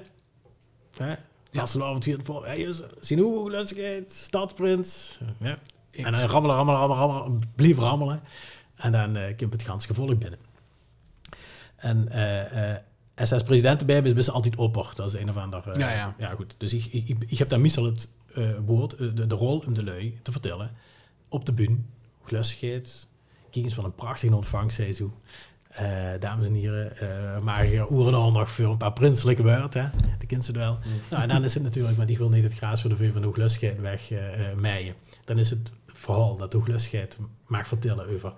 hè, vastelavond viert voor, hey, is- zien hoe hooglustigheid, stadsprins, ja. En dan rammelen, rammelen, rammelen, rammelen, blijf rammelen. En dan eh komt het gans gevolg binnen. En eh eh als als president erbij bent, ben je altijd opper. Dat is een of ander... eh, Ja, ja. goed. Dus ik, ik, ik, ik heb daar meestal het eh, woord, eh, de, de rol om de lui te vertellen. Op de bühne. Glustigheid. Kijk eens van een prachtige ontvangst, zei zo. Eh, dames en heren, eh maar hier oeren nog voor een paar prinselijke woorden. Hè? De het wel. Nou, en dan is het natuurlijk, want ik wil niet het graas voor de vee van de hooglustigheid weg eh maaien. Dan is het verhaal dat de hooglustigheid mag vertellen over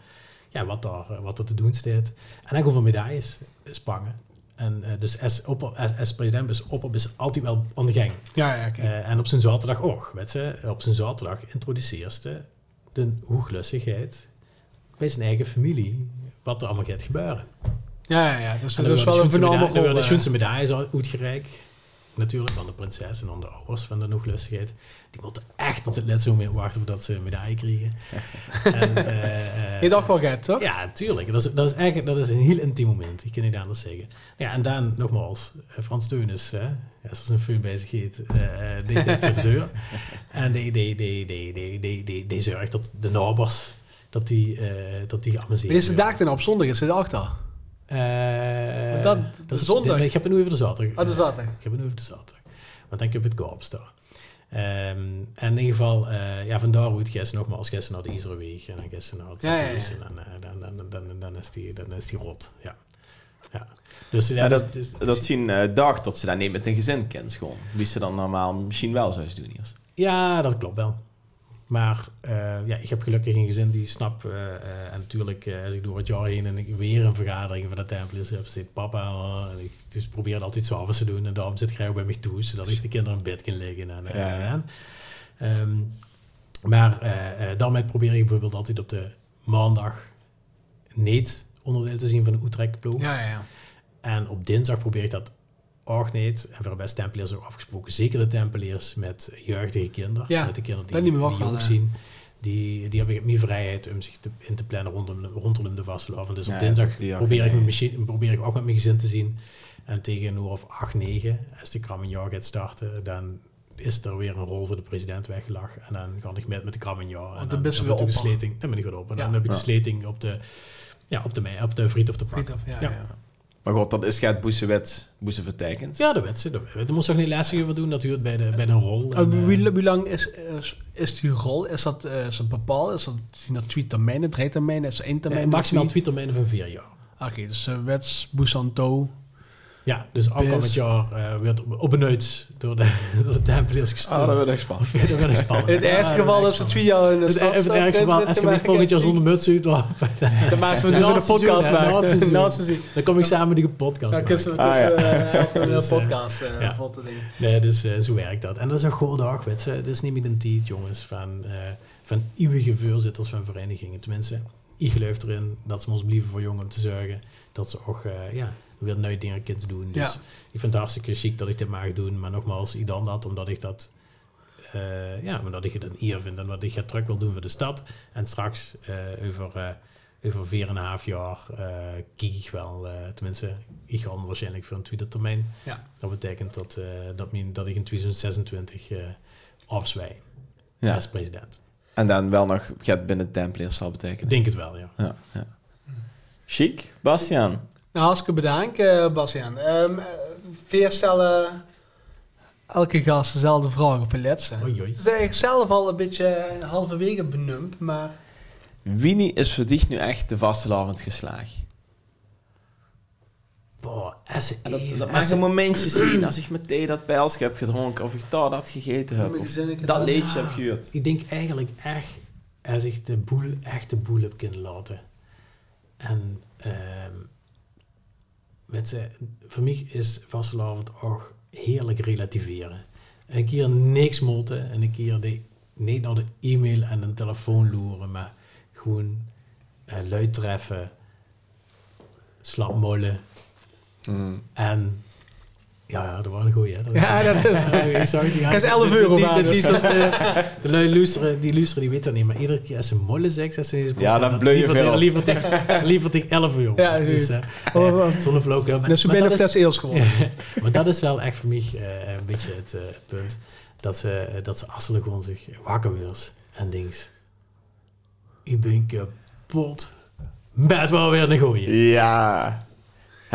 ja, wat, daar, eh, wat er te doen staat. En dan over medailles spangen. En dus als, president is Opper is altijd wel aan de gang. Ja, ja. Eh, en op zijn zaterdag ook. Weet op zijn zaterdag introduceert ze de hooglustigheid bij zijn eigen familie. Wat er allemaal gaat gebeuren. ja, ja, ja. Dus dat is dan wel een worden de schoense rol. medaille- eh. schoense medailles uitgereikt. Natuurlijk aan de prinses en aan de ouders van de hooglustigheid. Die moeten echt tot het laatste moment wachten voordat ze een medaille krijgen. <laughs> en, eh, eh, Je dacht wel gek, toch? ja, tuurlijk. Dat is, dat is eigenlijk dat is een heel intiem moment. Ik kan niet anders zeggen. Ja, en dan nogmaals, eh, Frans Teunis, hè, als er een film bezig gaat, eh, eh, die staat voor de deur. <laughs> En die, die, die, die, die, die, die, die zorgt dat de nabers, dat die, eh dat die geamuseerd Maar is de dag dan op zondag? Is het achter? Eh, dat- dat is zondag. Ik heb het nu over de zaterdag. Ah, de zaterdag. Ik heb het nu over de zaterdag. Want dan heb je het Koops daar. Ehm, en in ieder geval, eh, ja, vandaar hoe het gisteren nogmaals, gisteren naar de Iserweg en dan gisteren naar het Ja, ja, ja. Zathuis. En dan, eh, dan, dan, dan, dan, dan, is die, dan is die rot. Ja. ja. Dus ja, Ja, dus- dat, dus- dat zien eh dag dat ze daar niet met een gezin kent gewoon. Wie ze dan normaal misschien wel zou doen hier. Ja, dat klopt wel. Maar eh, ja, ik heb gelukkig een gezin die snap. eh, eh, en natuurlijk, eh, als ik door het jaar heen en ik weer een vergadering van de Templiers heb, zit papa. en ik dus probeer het altijd s'avonds te doen. En daarom zit ik graag bij mij toe, zodat ik de kinderen in bed kan liggen. En, eh, Ja, en. Ehm, maar daarmee probeer ik bijvoorbeeld altijd op de maandag niet onderdeel te zien van de Utrecht-ploeg. Ja, ja, ja. En op dinsdag probeer ik dat ook niet. En voor best Tempeliers ook afgesproken. Zeker de Tempeliers met jeugdige kinderen. Ja, met de kinderen die, dat niet meer die wachten, ook zien. Die, die hebben meer vrijheid om zich te, in te plannen rondom, de- rondom de vastlopen. Dus op dinsdag die probeer, ik mijn machine, probeer ik ook met mijn gezin te zien. En tegen een uur of 8, 9, als de Krammenjaar gaat starten, dan is er weer een rol voor de president weggelegd. En dan ga ik met met de Krammenjaar. En dan dan, dan de opper. sleting. Dan ben ik weer op. En Ja. dan heb ik de Ja. sleting op de, ja, op de, mei- op de friet of de pak. Ja, Ja. ja. Maar goed, dat is gaat Boesewet, Boese vertekend. Ja, dat weet ze. Dat, dat moest toch niet lastig over doen, dat u het bij de, bij de rol. En En, eh, wie, hoe lang is, is, is die rol? Is dat, eh, is dat bepaald? Is dat, zijn dat twee termijnen, drie termijnen? Is dat één termijn? eh, maximaal Twee- termijnen van vier jaar. Oké, dus uh, Wets, Busanto. Ja, dus aankomend Bis. jaar eh werd op, een uits door de, <laughs> door de Tempeliers gestolen. Ah, dat wordt echt spannend. <laughs> dat werd echt spannend. In het ergste werd geval dat ze twee jaar in de stad Het, het ergste geval, als je volgend jaar zonder muts uitloopt, <laughs> Dan maken we dus een het podcast maken. Na seizoen. dan kom ik samen die podcast Ja, maken. kunnen we Ah, eh, een podcast eh, vol te dingen. Nee, dus eh, zo werkt dat. En dat is een goede dag, weet je. Dat is niet meer een tijd, jongens, van, eh van eeuwige voorzitters van verenigingen. Tenminste, ik geloof erin dat ze ons blijven voor jong om te zorgen dat ze ook eh, ja, weer nieuwe dingen kunnen doen. Dus Ja. ik vind het hartstikke chic dat ik dit mag doen. Maar nogmaals, ik dan dat omdat ik dat... eh, ja, omdat ik het een eer vind en wat ik het terug wil doen voor de stad. En straks eh, over, eh over vier en een half jaar eh kijk ik wel, eh, tenminste, ik ga waarschijnlijk voor een tweede termijn. Ja. Dat betekent dat, eh, dat, mijn- dat ik in 2026 eh afzwij Ja. als president. En dan wel nog gaat binnen de Templiers zal Ik betekenen. denk het wel, ja. Ja, ja. Chic. Bastiaan. Nou, hartstikke bedankt, eh Bastiaan. Veer stellen elke gast dezelfde vraag op een laatste. Oei, oei. Dat is eigenlijk zelf al een beetje halverwege benoemd, maar Wie is voor dich nu echt de vastelavond geslaagd? Boah, En dat, dat een momentje zien als ik meteen dat pijlsje heb gedronken of ik daar dat gegeten heb. Of dat leedje heb gehuurd. Ik denk eigenlijk echt, als ik de boel, echt de boel heb kunnen laten. En, ehm weet je, voor mij is vastelavond ook heerlijk relativeren. Een keer niks motten en een keer de, niet naar de e-mail en een telefoon loeren, maar gewoon eh luid treffen, slapmollen en ja, ja, dat waren een goeie, hè. Dat- <laughs> Ja, dat is... <laughs> ik zag die Kan ze 11 euro die, die, waard, die, die, de, de lui luisteren, die luisteren, die weten dat niet. Maar iedere keer als ze mollen zegt, als ze Ja, dan bleu je veel. Liever tegen, liever tegen 11 euro. Ja, dus, eh, Oh, oh. zonder flauwekul. Maar- Dus ze binnen dat fles eels geworden. <laughs> maar dat is wel echt voor mij eh, een beetje het eh, punt. Dat ze, dat ze asselijk gewoon zich wakker weer en dings. Ik ben kapot. Met wel weer een gooien. Ja.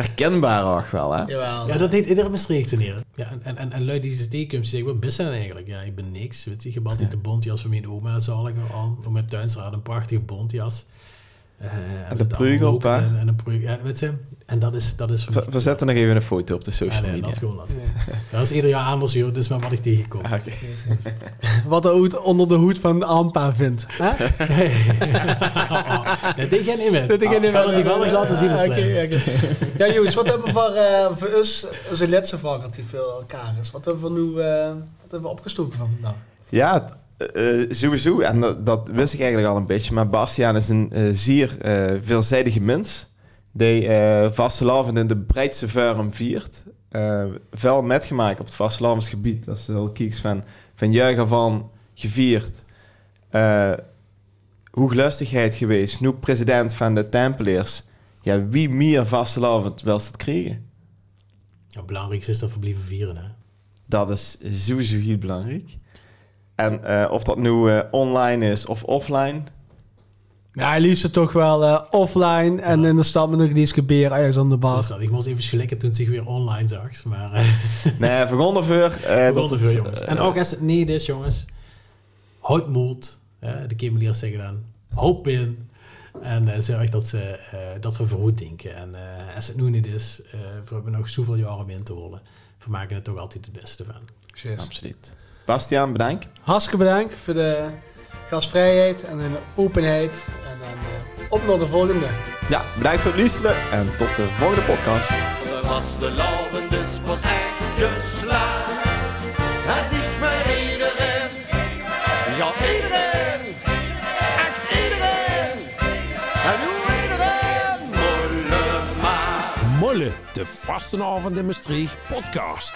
Herkenbaar ook wel, hè? Jawel. Ja, dat deed iedere Maastricht neer. Ja, en, en, en, lui die ze tegenkomt, ze zeggen, wat ben je dan eigenlijk? Ja, ik ben niks. Weet je, ik heb altijd de bontjas van mijn oma zaliger aan. Op mijn tuinstraat een prachtige bontjas. Eh, En de hè? En, en een prug, ja, weet je. En dat is, dat is We, we zetten nog even een foto op de Ja, social nee, media. dat gewoon dat. Ja. <laughs> Dat is ieder jaar anders, joh. Dus maar wat ik tegenkom. Ah, oké. <laughs> Wat de hoed onder de hoed van Ampa vindt. Hè? <laughs> nee, dit ga niet met. Dat ik in Ik kan het niet wel nog laten zien als Ah, oké. Ja, jongens, wat hebben we voor, eh, voor ons, onze laatste vraag dat die voor elkaar is. Wat hebben we nu eh, wat hebben we opgestoken van vandaag? Ja, eh, sowieso. En dat, dat wist ik eigenlijk al een beetje. Maar Bastiaan is een eh, zeer veelzijdige mens. Die vastelavond in de breedste vorm viert. Veel metgemaakt op het vastelavondsgebied. Dat is wel kieks van, van juichen van gevierd. Eh hooglustigheid geweest. Nu president van de Tempeliers. Ja, wie meer vastelavond wil ze het krijgen? Het belangrijkste is dat we blijven vieren, hè. Dat is sowieso heel belangrijk. En eh, of dat nu eh, online is of offline. Ja, liefst het toch wel eh, offline en in de stad met nog iets gebeuren ergens aan de bar. dat. Ik moest even schlikken toen het zich weer online zag. Maar eh, <laughs> Nee, vergonnen voor. eh, het, jongens. En ook als het niet is, jongens. Houd moed. hè, de Kimberliers zeggen dan. Hoop in. En zorg dat, ze, eh, dat we vooruit denken. En eh, als het nu niet is, eh, we hebben nog zoveel jaren om in te holen. We maken er toch altijd het beste van. Absoluut. Bastiaan, bedankt. Hartstikke bedankt voor de gastvrijheid en de openheid. En dan eh, op naar de volgende. Ja, bedankt voor het luisteren en tot de volgende podcast. De vastelavond is pas echt geslaagd. Hij ziet me iedereen. Ja, iedereen. Echt iedereen. En hoe iedereen. Molle maar. Molle, de Vastenavond in Maastricht podcast.